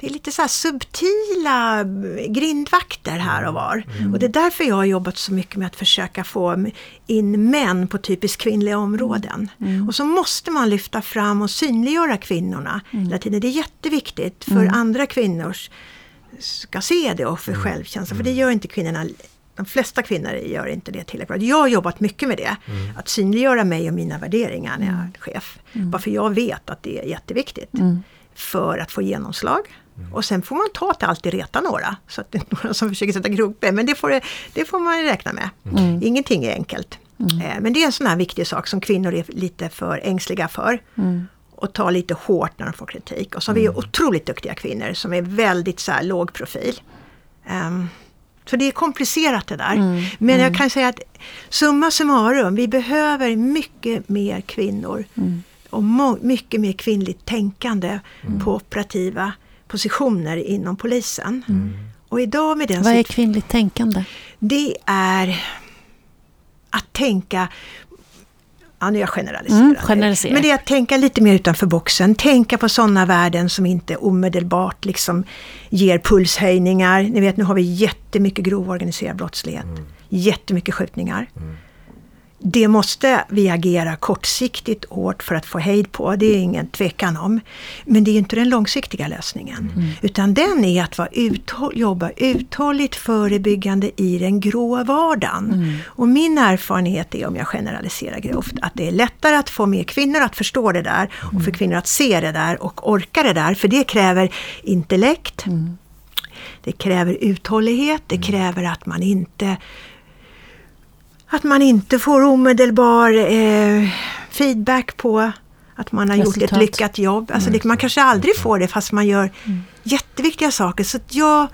det är lite så här subtila grindvakter här och var. Och det är därför jag har jobbat så mycket med att försöka få in män på typiskt kvinnliga områden. Och så måste man lyfta fram och synliggöra kvinnorna hela tiden. Det är jätteviktigt för andra kvinnor ska se det och för självkänsla. För det gör inte kvinnorna de flesta kvinnor gör inte det tillräckligt bra. Jag har jobbat mycket med det. Att synliggöra mig och mina värderingar när jag är chef. Bara för jag vet att det är jätteviktigt. Mm. För att få genomslag. Och sen får man ta att det alltid reta några. Så att det är några som försöker sätta krokben. Men det får, det, det får man ju räkna med. Mm. Ingenting är enkelt. Eh, Men det är en sån här viktig sak som kvinnor är lite för ängsliga för. Mm. Och tar lite hårt när de får kritik. Och så har vi otroligt duktiga kvinnor som är väldigt så här låg profil. Ehm, så det är komplicerat det där. Mm, Men jag kan säga att summa summarum, vi behöver mycket mer kvinnor. Mm. Och mycket mer kvinnligt tänkande på operativa positioner inom polisen. Och idag med den Vad är kvinnligt tänkande? det är att tänka Ja, nu är jag generaliserad. Mm. Men det är att tänka lite mer utanför boxen. Tänka på sådana värden som inte omedelbart liksom ger pulshöjningar. Ni vet, nu har vi jättemycket grov organiserad brottslighet. Mm. Jättemycket skjutningar. Det måste vi agera kortsiktigt hårt för att få hejd på. Det är ingen tvekan om. Men det är inte den långsiktiga lösningen. Mm. Utan den är att vara uthåll, jobba uthålligt förebyggande i den grå vardagen. Mm. Och min erfarenhet är, om jag generaliserar grovt, att det är lättare att få mer kvinnor att förstå det där och för kvinnor att se det där och orka det där. För det kräver intellekt, Mm. det kräver uthållighet, det kräver att man inte att man inte får omedelbar eh, feedback på att man har gjort Resultat. ett lyckat jobb. Alltså det, man kanske aldrig får det fast man gör jätteviktiga saker. Så att jag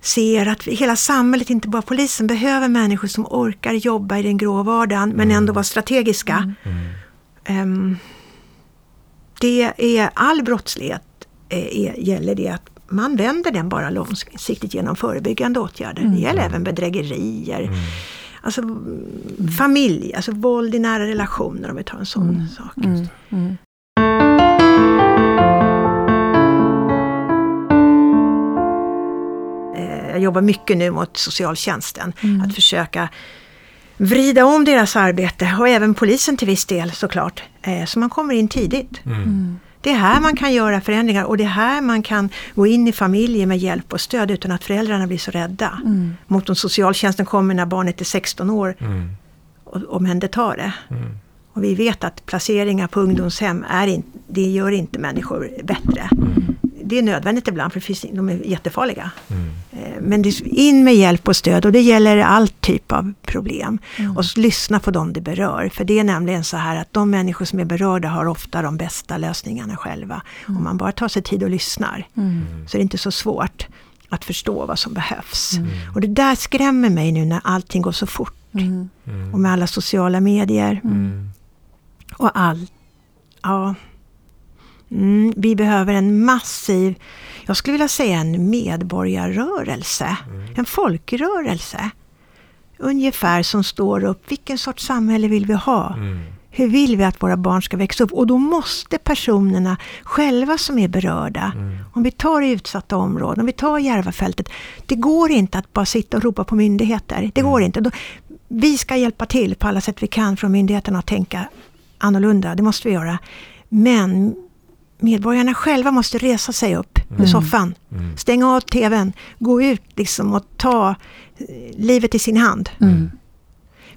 ser att hela samhället, inte bara polisen, behöver människor som orkar jobba i den grå vardagen men ändå vara strategiska. Ehm, det är all brottslighet eh, är, gäller det att man vänder den bara långsiktigt genom förebyggande åtgärder. Det gäller även bedrägerier. Alltså mm, familj, alltså våld i nära relationer om vi tar en sån sak. Mm. Mm. Eh, Jag jobbar mycket nu mot socialtjänsten. Mm. Att försöka vrida om deras arbete och även polisen till viss del såklart. eh, Så man kommer in tidigt. Mm. Det är här man kan göra förändringar och det är här man kan gå in i familjer med hjälp och stöd utan att föräldrarna blir så rädda. Mm. Mot om socialtjänsten kommer när barnet är 16 år Mm. och omhändertar det. Mm. Och vi vet att placeringar på ungdomshem är in, det gör inte människor bättre. Det är nödvändigt ibland för det finns, de är jättefarliga. Mm. Eh, Men det, in med hjälp och stöd och det gäller all typ av problem. Och så lyssna på dem det berör. För det är nämligen så här att de människor som är berörda har ofta de bästa lösningarna själva. Om man bara tar sig tid och lyssnar Mm. så är det inte så svårt att förstå vad som behövs. Och det där skrämmer mig nu när allting går så fort. Mm. Mm. Och med alla sociala medier Mm. och allt. Ja. Mm, vi behöver en massiv, jag skulle vilja säga en medborgarrörelse. En folkrörelse. Ungefär som står upp, vilken sorts samhälle vill vi ha? Mm. Hur vill vi att våra barn ska växa upp? Och då måste personerna själva som är berörda, Mm. om vi tar utsatta områden, om vi tar Järvafältet. Det går inte att bara sitta och ropa på myndigheter. Det går inte. Då, vi ska hjälpa till på alla sätt vi kan från myndigheterna att tänka annorlunda. Det måste vi göra. Men medborgarna själva måste resa sig upp ur soffan. Mm. Stänga av TVn. Gå ut liksom och ta eh, livet i sin hand. Mm.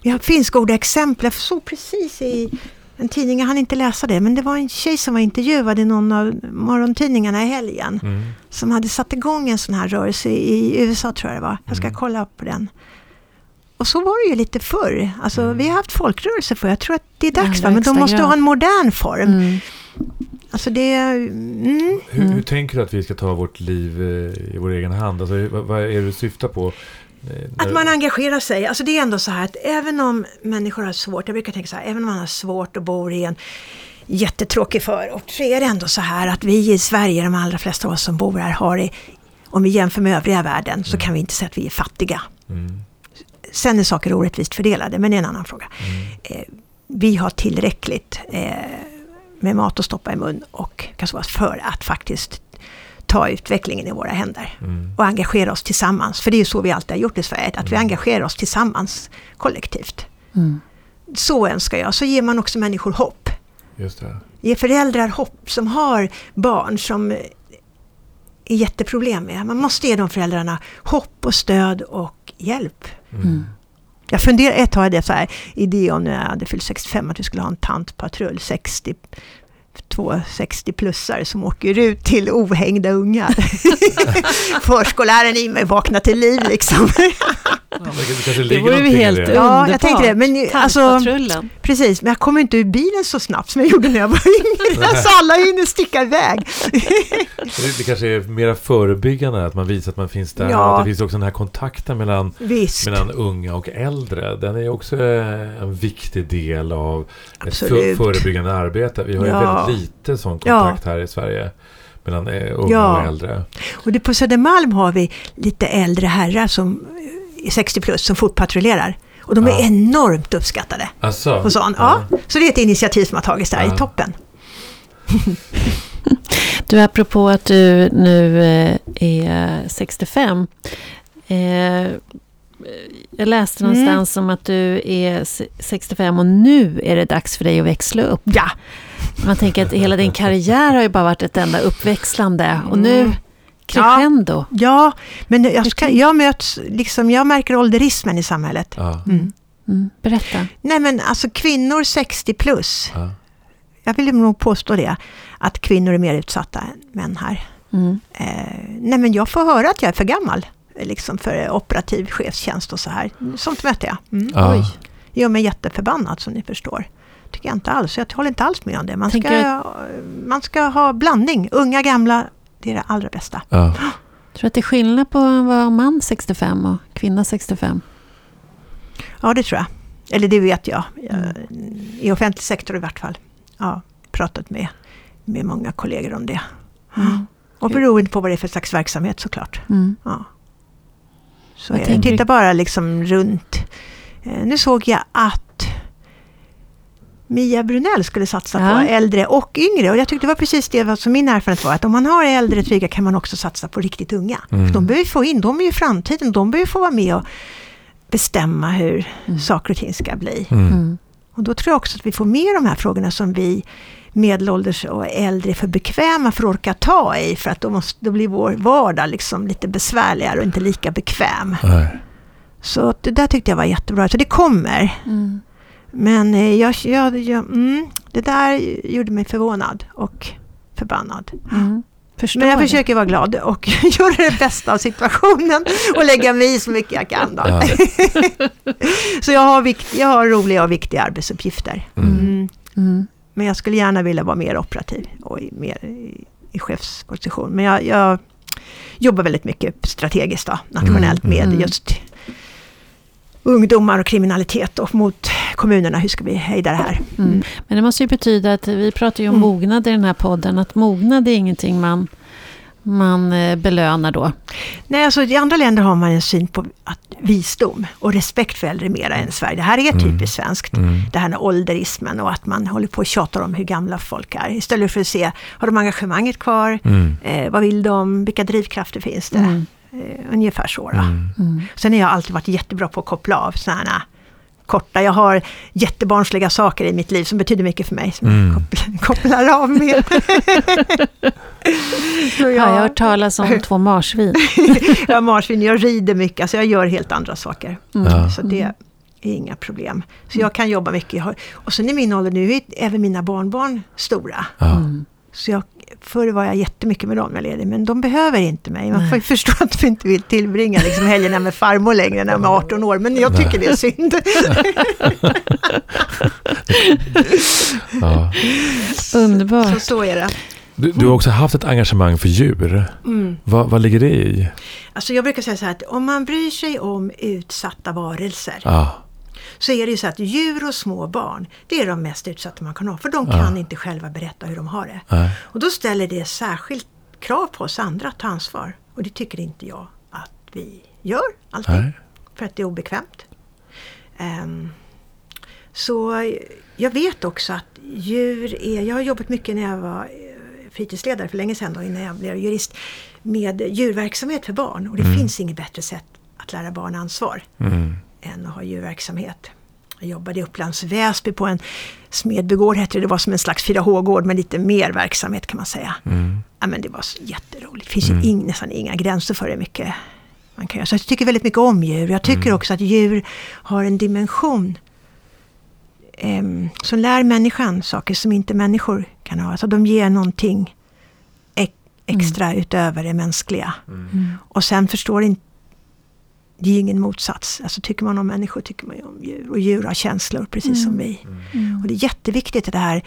Vi har, finns goda exempel. Jag såg precis i en tidning, jag hann inte läsa det, men det var en tjej som var intervjuad i någon av morgontidningarna i helgen. Mm. Som hade satt igång en sån här rörelse i USA tror jag det var. Jag ska Mm. kolla upp på den. Och så var det ju lite förr. Alltså, Vi har haft folkrörelser för Jag tror att det är dags, I va? men de måste grad. ha en modern form. Mm. Alltså det... Mm, Hur, Mm. hur tänker du att vi ska ta vårt liv eh, i vår egen hand? Alltså, vad, vad är det du syftar på? Eh, Att man engagerar sig. Alltså det är ändå så här att även om människor har svårt, jag brukar tänka så här, även om man har svårt och bor i en jättetråkig förort så är det ändå så här att vi i Sverige, de allra flesta av oss som bor här, har det, om vi jämför med övriga världen så kan vi inte säga att vi är fattiga. Mm. Sen är saker orättvist fördelade, men det är en annan fråga. Mm. Eh, vi har tillräckligt eh, med mat att stoppa i mun och kasvas för att faktiskt ta utvecklingen i våra händer Mm. och engagera oss tillsammans. För det är ju så vi alltid har gjort i Sverige, att vi engagerar oss tillsammans kollektivt. Mm. Så önskar jag. Så ger man också människor hopp. Just det. Ge föräldrar hopp som har barn som är jätteproblem med. Man måste ge de föräldrarna hopp och stöd och hjälp. Mm. Jag funderade ett tag, det så här, idé om när jag hade fyllt 65 att vi skulle ha en tantpatrull, 60 två 60-plussare som åker ut till ohängda ungar. Förskolläraren i mig vaknar till liv liksom. Ja, men det vore ju helt det. Ja, jag underbart. tänkte det, men alltså-. Precis, men jag kom inte ur bilen så snabbt som jag gjorde när jag var yngre. Så alla hinner sticka iväg. Det, kanske är mera förebyggande, att man visar att man finns där. Ja. Det finns också den här kontakten mellan, Visst. mellan unga och äldre. Den är också eh, en viktig del av ett Absolut. förebyggande arbete. Vi har ju Ja. lite sån Ja. kontakt här i Sverige. Mellan eh, unga Ja. och äldre. Och det, på Södermalm har vi lite äldre herrar som är 60 plus som fotpatrullerar. Och Och de är Ja. enormt uppskattade Alltså, AN. Ja. Så det är ett initiativ som har tagits där Ja. i toppen. Du, apropå att du nu eh, är 65. Eh, jag läste Mm. någonstans om att du är se- 65 och nu är det dags för dig att växla upp. Ja, Man tänker att hela din karriär har ju bara varit ett enda uppväxlande och nu Mm. crescendo. ja men jag, ska, jag möts, liksom, jag märker ålderismen i samhället. Ja. Mm. Mm, berätta. Nej men alltså kvinnor 60 plus, Ja. jag vill nog påstå det, att kvinnor är mer utsatta än män här. Mm. Eh, nej men jag får höra att jag är för gammal liksom för operativ chefstjänst och så här. Sånt möter jag. Mm. Ja. Oj. gör mig jätteförbannad som ni förstår. Tycker jag inte alls. Jag håller inte alls med om det. Man ska, Tänker man ska ha blandning. Unga, gamla, det är det allra bästa. Ja. Tror du att det är skillnad på att vara man 65 och kvinna 65? Ja, det tror jag. Eller det vet jag. Jag- Mm. I offentlig sektor i vart fall. Ja, pratat med, med många kollegor om det. Mm. Och beroende på vad det är för slags verksamhet såklart. Mm. Ja. Så tänker Titta du? bara liksom runt. Eh, nu såg jag att Mia Brunell skulle satsa Ja. på äldre och yngre. Och jag tyckte det var precis det som min erfarenhet var. Att om man har äldre trygga kan man också satsa på riktigt unga. Mm. För de behöver få in, de är ju framtiden. De behöver få vara med och bestämma hur Mm. saker och ting ska bli. Mm. Mm. Och då tror jag också att vi får med de här frågorna som vi medelålders och äldre är för bekväma för att orka ta i. För att då, måste, då blir vår vardag liksom lite besvärligare och inte lika bekväm. Nej. Så det där tyckte jag var jättebra. Så det kommer. Mm. Men eh, jag, jag, jag, mm, det där gjorde mig förvånad och förbannad. Mm. Men jag det. försöker vara glad och göra det bästa av situationen och lägga mig i så mycket jag kan. Då. Ja. så jag har, vikt, jag har roliga och viktiga arbetsuppgifter. Mm. Mm. Mm. Men jag skulle gärna vilja vara mer operativ och i, mer i, i chefsposition. Men jag, jag jobbar väldigt mycket strategiskt då, nationellt Mm, med mm. just ungdomar och kriminalitet och mot kommunerna. Hur ska vi hejda det här? Mm. Men det måste ju betyda att vi pratar ju om Mm. mognad i den här podden. Att mognad är ingenting man, man eh, belönar då. Nej, alltså i andra länder har man en syn på att visdom och respekt för äldre mera än Sverige. Det här är Mm. typiskt svenskt. Mm. Det här med ålderismen och att man håller på och tjatar om hur gamla folk är. Istället för att se, har de engagemanget kvar? Mm. Eh, vad vill de? Vilka drivkrafter finns det? Mm. Eh, ungefär så. Då. Mm. Mm. Sen har jag alltid varit jättebra på att koppla av sådana korta. Jag har jättebarnsliga saker i mitt liv som betyder mycket för mig. Som Mm. jag kopplar, kopplar av med. Så Ja, jag har hört talas om två marsvin. jag har marsvin, jag rider mycket, alltså jag gör helt andra saker. Mm. Ja. Så det är inga problem. Så jag kan jobba mycket. Jag har, och sen i min ålder nu är även mina barnbarn stora. Ja. Mm. Så jag, förr var jag jättemycket med dem när jag ledig, men de behöver inte mig. Man Nej. får ju förstå att de inte vill tillbringa liksom helgerna med farmor längre när de är 18 år, men jag tycker det är synd. Ja. Så, Underbart. så är det. Du, du har också haft ett engagemang för djur. Mm. Vad, vad ligger det i? Alltså jag brukar säga så här att om man bryr sig om utsatta varelser Ja. Så är det ju så att djur och små barn, det är de mest utsatta man kan ha. För de Ja. kan inte själva berätta hur de har det. Nej. Och då ställer det särskilt krav på oss andra att ta ansvar. Och det tycker inte jag att vi gör alltid. Nej. För att det är obekvämt. Ehm, så jag vet också att djur är... Jag har jobbat mycket när jag var eh, fritidsledare för länge sedan då, innan jag blev jurist. Med djurverksamhet för barn. Och det Mm. finns inget bättre sätt att lära barn ansvar Mm. Än att ha djurverksamhet. Jag jobbade i Upplands Väsby på en Smedbygård hette det. Det var som en slags 4H-gård med lite mer verksamhet kan man säga. Mm. Ja, men det var så jätteroligt. Det finns Mm. ju ing, nästan inga gränser för hur mycket man kan göra. Så jag tycker väldigt mycket om djur. Jag tycker Mm. också att djur har en dimension em, som lär människan saker som inte människor kan ha. Alltså de ger någonting ex- extra utöver det mänskliga. Mm. Och sen förstår inte det är ingen motsats. Alltså tycker man om människor tycker man ju om djur. Och djur har känslor precis som Mm. vi. Mm. Och det är jätteviktigt det här.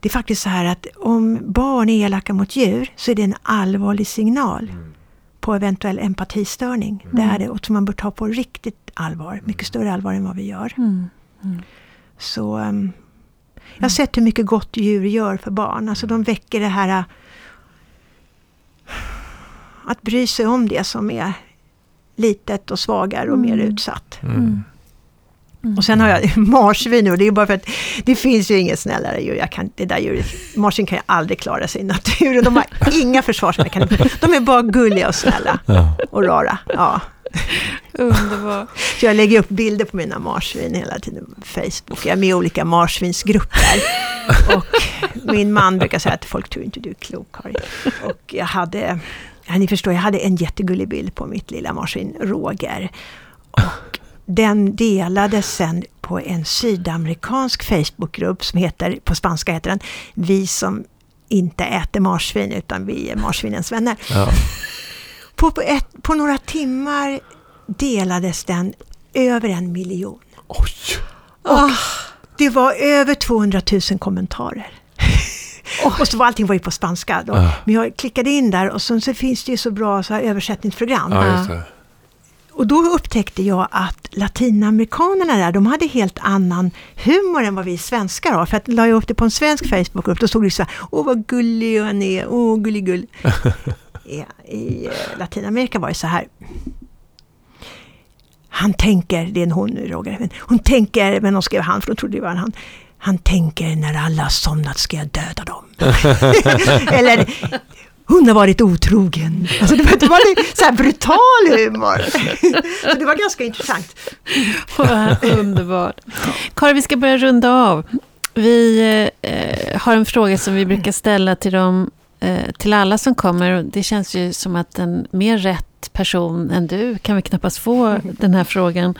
Det är faktiskt så här att om barn är elaka mot djur så är det en allvarlig signal på eventuell empatistörning. Det är det och som man bör ta på riktigt allvar. Mycket större allvar än vad vi gör. Mm. Så ehm, jag har sett hur mycket gott djur gör för barn. Alltså de väcker det här äh, att bry sig om det som är litet och svagare och mer Mm. utsatt. Mm. Mm. Och sen har jag marsvin och det är bara för att det finns ju inget snällare djur. Jag kan, det där djuret, marsvin kan ju aldrig klara sig i naturen. De har inga försvarsmekanismer. De är bara gulliga och snälla Ja. och rara. Ja. Underbart. Så jag lägger upp bilder på mina marsvin hela tiden på Facebook. Jag är med i olika marsvinsgrupper. Och min man brukar säga att folk tror inte du är klok, Karin. Och jag hade, ja, ni förstår, jag hade en jättegullig bild på mitt lilla marsvin Roger. Och den delades sen på en sydamerikansk Facebookgrupp som heter, på spanska heter den, Vi som inte äter marsvin utan vi är marsvinens vänner. Ja. På, på, ett, på några timmar delades den över en miljon. Oj! Och det var över 200 000 kommentarer. Och så var allting var ju på spanska. Då. Ah. Men jag klickade in där och så, så finns det ju så bra så här översättningsprogram. Ja, det. Och då upptäckte jag att latinamerikanerna där, de hade helt annan humor än vad vi svenskar har. För att la jag upp det på en svensk Facebookgrupp, då stod det så här, åh vad gullig han är, åh gulligull. I, I eh, Latinamerika var det så här, han tänker, det är en hon nu Roger, hon tänker, men de skrev han för de trodde det var en han. Han tänker när alla har somnat ska jag döda dem. Eller hon har varit otrogen. Alltså det var, det var lite så här brutal humor. Så det var ganska intressant. Underbart. Karin, vi ska börja runda av. Vi eh, har en fråga som vi brukar ställa till, dem, eh, till alla som kommer. Det känns ju som att en mer rätt person än du kan vi knappast få den här frågan.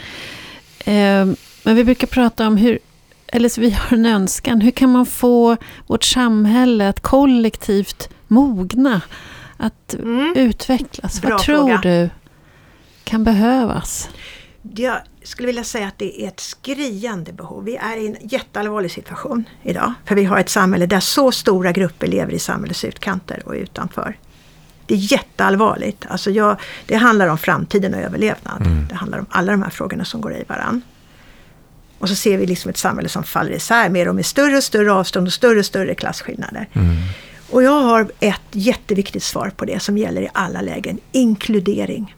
Eh, men vi brukar prata om hur, eller så vi har en önskan, hur kan man få vårt samhälle att kollektivt mogna, att Mm. utvecklas? Bra Vad tror fråga. du kan behövas? Jag skulle vilja säga att det är ett skriande behov. Vi är i en jätteallvarlig situation idag. För vi har ett samhälle där så stora grupper lever i samhällets utkanter och utanför. Det är jätteallvarligt. Alltså jag, det handlar om framtiden och överlevnad. Det handlar om alla de här frågorna som går i varann. Och så ser vi liksom ett samhälle som faller isär mer och med större och större avstånd och större och större klasskillnader. Och jag har ett jätteviktigt svar på det som gäller i alla lägen. Inkludering.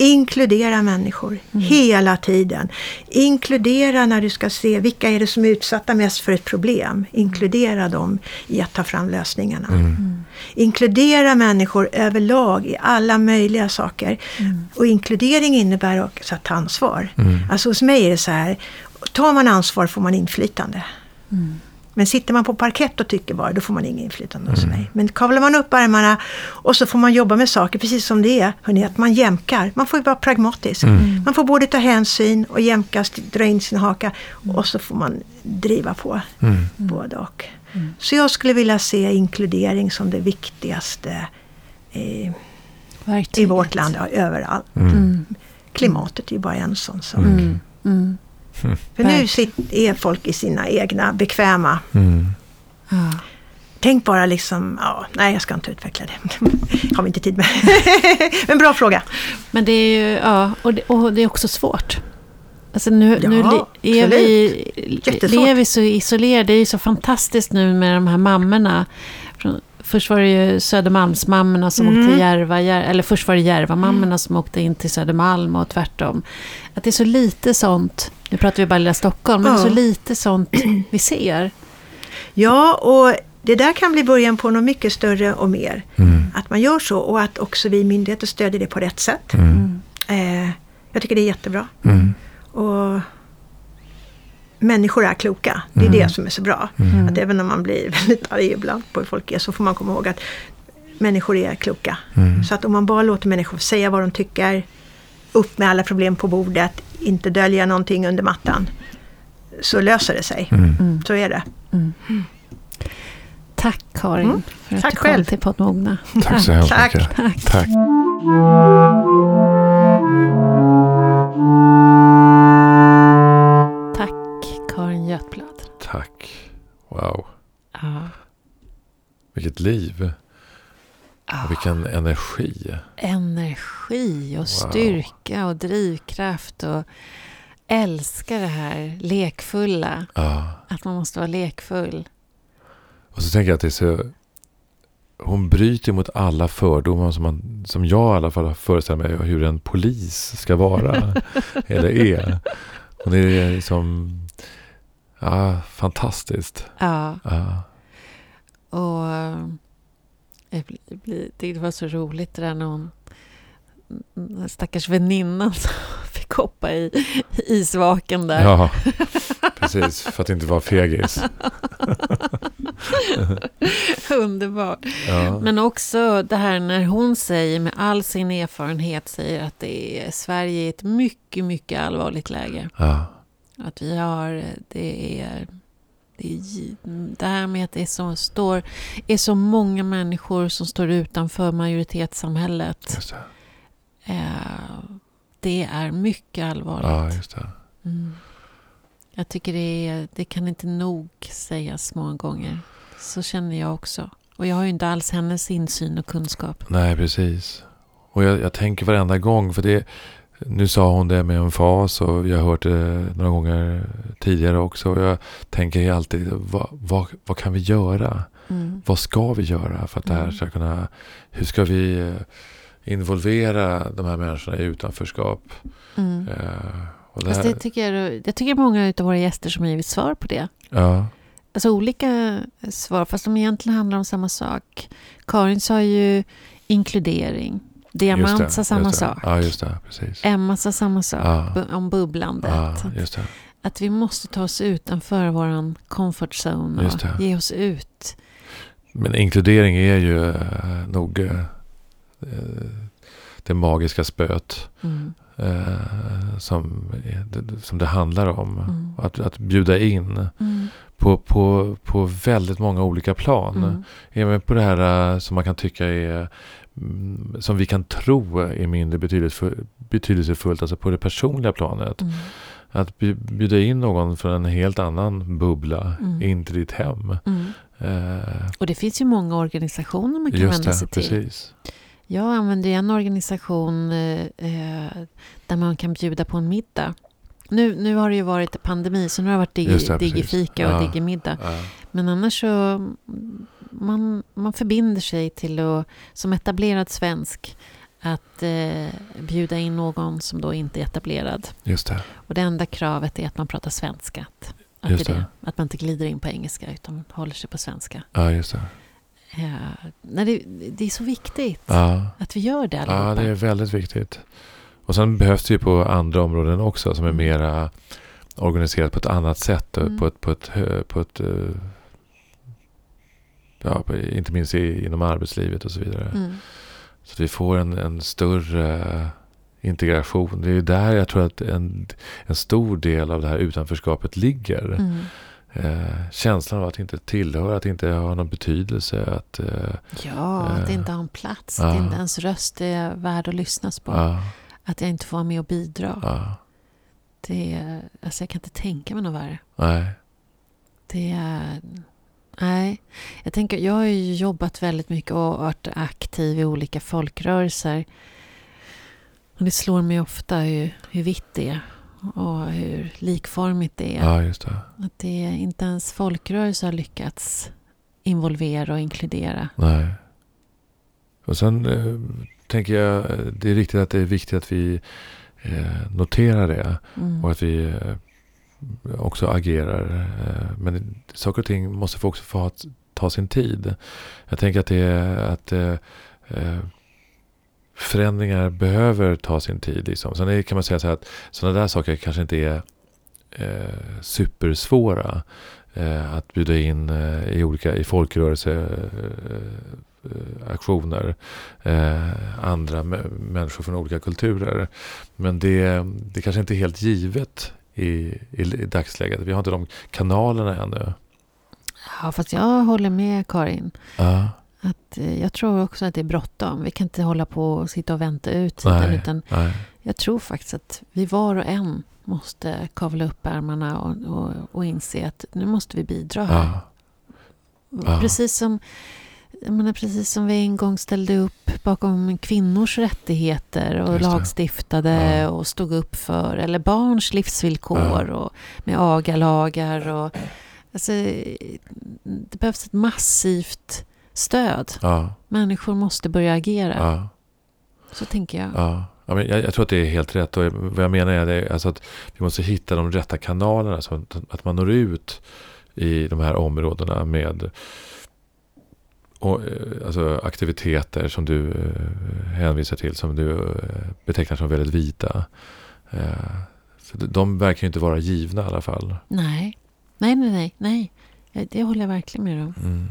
Inkludera människor hela tiden. Inkludera när du ska se vilka är det som är utsatta mest för ett problem. Inkludera dem i att ta fram lösningarna. Inkludera människor överlag i alla möjliga saker. Och inkludering innebär också att ta ansvar. Alltså hos mig är det så här, tar man ansvar får man inflytande. Men sitter man på parkett och tycker bara, då får man ingen inflytande hos mig. Men kavlar man upp armarna och så får man jobba med saker precis som det är. Hörrni, att man jämkar. Man får ju vara pragmatisk. Man får både ta hänsyn och jämka, dra in sin haka. Och så får man driva på både och. Så jag skulle vilja se inkludering som det viktigaste i, i Verktyget. vårt land, ja, överallt. Mm. Klimatet är ju bara en sån sak. Mm. För nu är folk i sina egna bekväma Mm. Ja. Tänk bara liksom, ja, nej jag ska inte utveckla det. har vi inte tid med. Men bra fråga. Men det är ju, ja, och det, och det är också svårt. Alltså nu, Ja, nu är vi, lever vi så isolerade. Det är ju så fantastiskt nu med de här mammorna. Från, först var det ju Södermalmsmammorna som Mm. åkte till Järva, Jär, eller först var det Järvamammorna som åkte in till Södermalm och tvärtom. Att det är så lite sånt, nu pratar vi bara lilla Stockholm, men Ja. så lite sånt vi ser. Ja, och det där kan bli början på något mycket större och mer. Mm. Att man gör så och att också vi myndigheter stödjer det på rätt sätt. Mm. Eh, jag tycker det är jättebra. Mm. Och människor är kloka. Det är Mm. det som är så bra. Mm. Att även om man blir väldigt arg ibland på hur folk är så får man komma ihåg att människor är kloka. Mm. Så att om man bara låter människor säga vad de tycker, upp med alla problem på bordet, inte dölja någonting under mattan, så löser det sig. Mm. Mm. Så är det. Mm. Tack Karin Mm. för att Tack du kom själv. till Poddmogna. Tack så hemskt Tack. mycket. Tack. Tack. Tack Vilket liv. Och vilken energi. energi och styrka och drivkraft och älska det här lekfulla. Ja. Att man måste vara lekfull. Och så tänker jag att det är så... Hon bryter mot alla fördomar som, man, som jag i alla fall föreställer mig hur en polis ska vara. eller är. Och det är liksom ja, fantastiskt. Ja, Ja. Och eh, jag blir- det var så roligt det där när hon den stackars väninnan som fick hoppa i isvaken där. ja, precis. För att inte vara fegis. Underbart. Ja. Men också det här när hon säger med all sin erfarenhet säger att det är Sverige är ett mycket, mycket allvarligt läge. Ja. Att vi har, det är det, är, det här med att det är så, står, är så många människor som står utanför majoritetssamhället. Det. Eh, det är mycket allvarligt. Ja. Mm. Jag tycker det, är, det kan inte nog sägas många gånger. Så känner jag också. Och jag har ju inte alls hennes insyn och kunskap. Nej, precis. Och jag, jag tänker varenda gång, för det, nu sa hon det med en fas och jag har hört det några gånger tidigare också. Och jag tänker alltid, vad, vad, vad kan vi göra? Mm. Vad ska vi göra för att det här Mm. ska kunna... Hur ska vi eh, involvera de här människorna i utanförskap? Mm. Eh, och det här, det tycker jag, jag tycker många av våra gäster som har givit svar på det. ja, Alltså olika svar, fast de egentligen handlar om samma sak. Karin sa ju inkludering. Diamant det, sa samma sak. Ja, just det. Precis. Emma sa samma sak. Ja. Om bubblandet. Ja, det. Att vi måste ta oss utanför vår comfort zone och ge oss ut. Men inkludering är ju eh, nog eh, det magiska spöet Mm. som, som det handlar om. Mm. Att, att bjuda in Mm. på, på, på väldigt många olika plan. Mm. Även på det här som man kan tycka är som vi kan tro är mindre betydelsefull, betydelsefullt, alltså på det personliga planet. Mm. Att bj- bjuda in någon från en helt annan bubbla Mm. in till ditt hem. Mm. Eh, Och det finns ju många organisationer man kan just vända det, sig till. precis. Jag använder en organisation eh, eh, där man kan bjuda på en middag. Nu, nu har det ju varit pandemi så nu har det varit digi, det, digifika och Ja. digimiddag. Ja. Men annars så mm, man, man förbinder sig till att som etablerad svensk att eh, bjuda in någon som då inte är etablerad. Just det. Och det enda kravet är att man pratar svenska. Att, att, Just det det. att man inte glider in på engelska utan håller sig på svenska. Ja, just det. Ja, nej, det, det är så viktigt Ja. att vi gör det ja, allihopa. det är väldigt viktigt. Och sen behövs det ju på andra områden också som är Mm. mera organiserat på ett annat sätt. Mm. På ett, på ett, hö- på ett eh, ja, inte minst i, inom arbetslivet och så vidare. Mm. Så att vi får en, en större integration. Det är där jag tror att en, en stor del av det här utanförskapet ligger. Mm. Eh, känslan av att inte tillhöra, att inte ha någon betydelse. Att, eh, Ja, att Eh, inte ha en plats. ja. Att inte ens röst är värd att lyssnas på. ja, Att jag inte får vara med och bidra. ja, Det är, alltså jag kan inte tänka mig något värre. nej, Det är... Nej. Jag, tänker, jag har ju jobbat väldigt mycket och varit aktiv i olika folkrörelser. Och det slår mig ofta hur, hur vitt det är. Och hur likformigt det är. ja just det. Att det inte ens folkrörelser har lyckats involvera och inkludera. Nej. Och sen eh, tänker jag, det är riktigt att det är viktigt att vi eh, noterar det. Mm. Och att vi eh, också agerar. Eh, men saker och ting måste också få ta sin tid. Jag tänker att det att eh, eh, förändringar behöver ta sin tid. Liksom. Sen är, kan man säga så här att sådana där saker kanske inte är eh, supersvåra. Eh, att bjuda in eh, i olika i folkrörelseaktioner eh, andra människor från olika kulturer. Men det, det kanske inte är helt givet i, i, i dagsläget. Vi har inte de kanalerna ännu. Ja, fast jag håller med Karin. Ja, Att, eh, jag tror också att det är bråttom. Vi kan inte hålla på och sitta och vänta ut tiden. Nej. Utan nej, jag tror faktiskt att vi var och en måste kavla upp ärmarna och, och, och inse att nu måste vi bidra här. ja, ja. Precis, som, jag menar, precis som vi en gång ställde upp bakom kvinnors rättigheter och lagstiftade Ja. och stod upp för, eller barns livsvillkor Ja. och med agalagar. Och, alltså, det behövs ett massivt stöd. ja, Människor måste börja agera. Så tänker jag. ja. Ja, men jag, jag tror att det är helt rätt. Och vad jag menar är det, alltså att vi måste hitta de rätta kanalerna. Så att, att man når ut i de här områdena med och, eh, alltså, aktiviteter som du eh, hänvisar till. Som du eh, betecknar som väldigt vita. Så de verkar ju inte vara givna i alla fall. Nej, nej, nej, nej. nej. Det håller jag verkligen med om. Mm.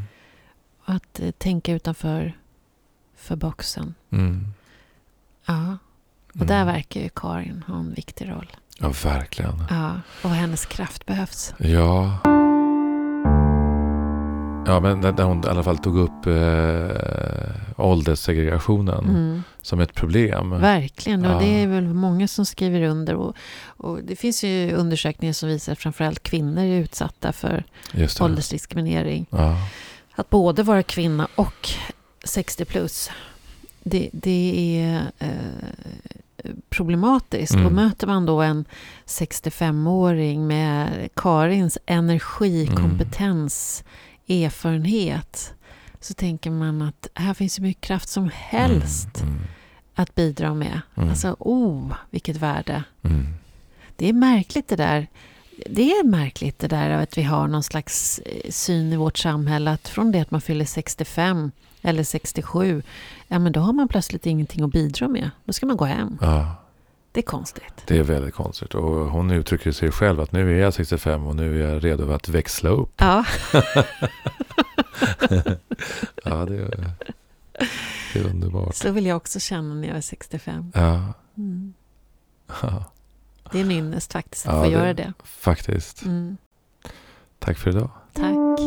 Att tänka utanför för boxen. Mm. Ja. Och där mm. verkar ju Karin ha en viktig roll. Ja, verkligen. Ja, och hennes kraft behövs. Ja. Ja, men när hon i alla fall tog upp eh, ålderssegregationen mm. som ett problem. Verkligen, och det är väl många som skriver under. Och, och, det finns ju undersökningar som visar att framförallt kvinnor är utsatta för åldersdiskriminering. Ja. Att både vara kvinna och 60 plus, det, det är eh, problematiskt. Mm. Och möter man då en 65-åring med Karins energi, mm. Erfarenhet så tänker man att här finns hur mycket kraft som helst mm, mm. att bidra med. Mm. Alltså, oh, vilket värde. Mm. Det är märkligt det där. Det är märkligt det där att vi har någon slags eh, syn i vårt samhälle att från det att man fyller 65 eller 67, ja men då har man plötsligt ingenting att bidra med. Då ska man gå hem. Ja. Det är konstigt. Det är väldigt konstigt. Och hon uttrycker sig själv att nu är jag 65 och nu är jag redo att växla upp. Ja. ja, det är, det är underbart. Så vill jag också känna när jag är 65. Ja. Mm. Det är en ynnest faktiskt att ja, få göra det. Faktiskt. Mm. Tack för idag. Tack.